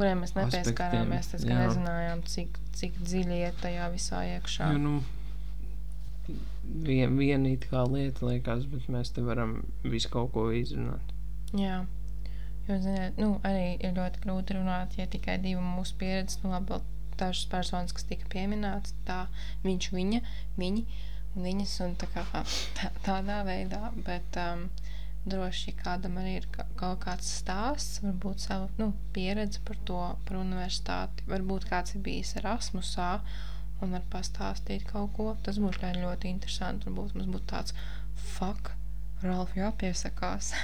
Kuriem mēs nepieskārāmies, jā. nezinājām, cik, cik dziļi iet tajā visā iekšā. Jo, nu, vien, viena it kā lieta liekas, bet mēs te varam visu kaut ko izrunāt. Jā. Jo, ziniet, nu, arī ir ļoti grūti runāt, ja tikai divi mūsu pieredzes, nu, labi, dažas personas, kas tika pieminētas, tā viņš, viņa, viņi. Uh, viņas un tā kā, tā, tādā veidā. Bet um, droši kādam arī ir kaut kāds stāsts, varbūt sava nu, pieredze par to, par universitāti. Varbūt kāds ir bijis Erasmusā un var pastāstīt kaut ko. Tas būtu ļoti, ļoti interesanti. Varbūt mums būtu tāds fuck, Ralf, jāpiesakās.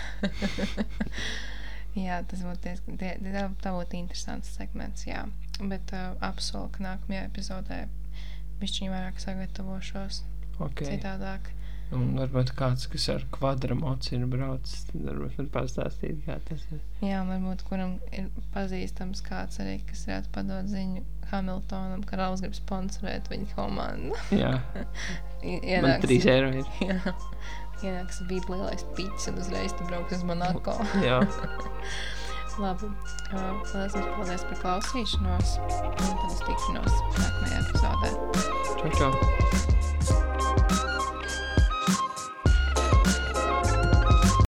[LAUGHS] jā, tas būtu diezgan, tā, būtu interesants segments, jā. Bet uh, apsolu, ka nākamajā epizodē bišķiņi vairāk sagatavošos okay. citādāk. Un varbūt kāds, kas ar kvadramociju ir braucis, tad varbūt var pastāstīt, kā tas ir. Jā, varbūt kuram ir pazīstams kāds arī, kas varētu padot ziņu Hamiltonam, ka Rauls grib sponsorēt viņa komandu. Jā. [LAUGHS] Ienāks, Man trīs eiro ir. [LAUGHS] Jā. Ienāks bija lielais piķis un uzreiz tu brauks uz Monako. [LAUGHS] Jā. Labi. Paldies jums paldies par klausīšanos. Un tad es tikšanos nākamajā epizodē. Čau, čau.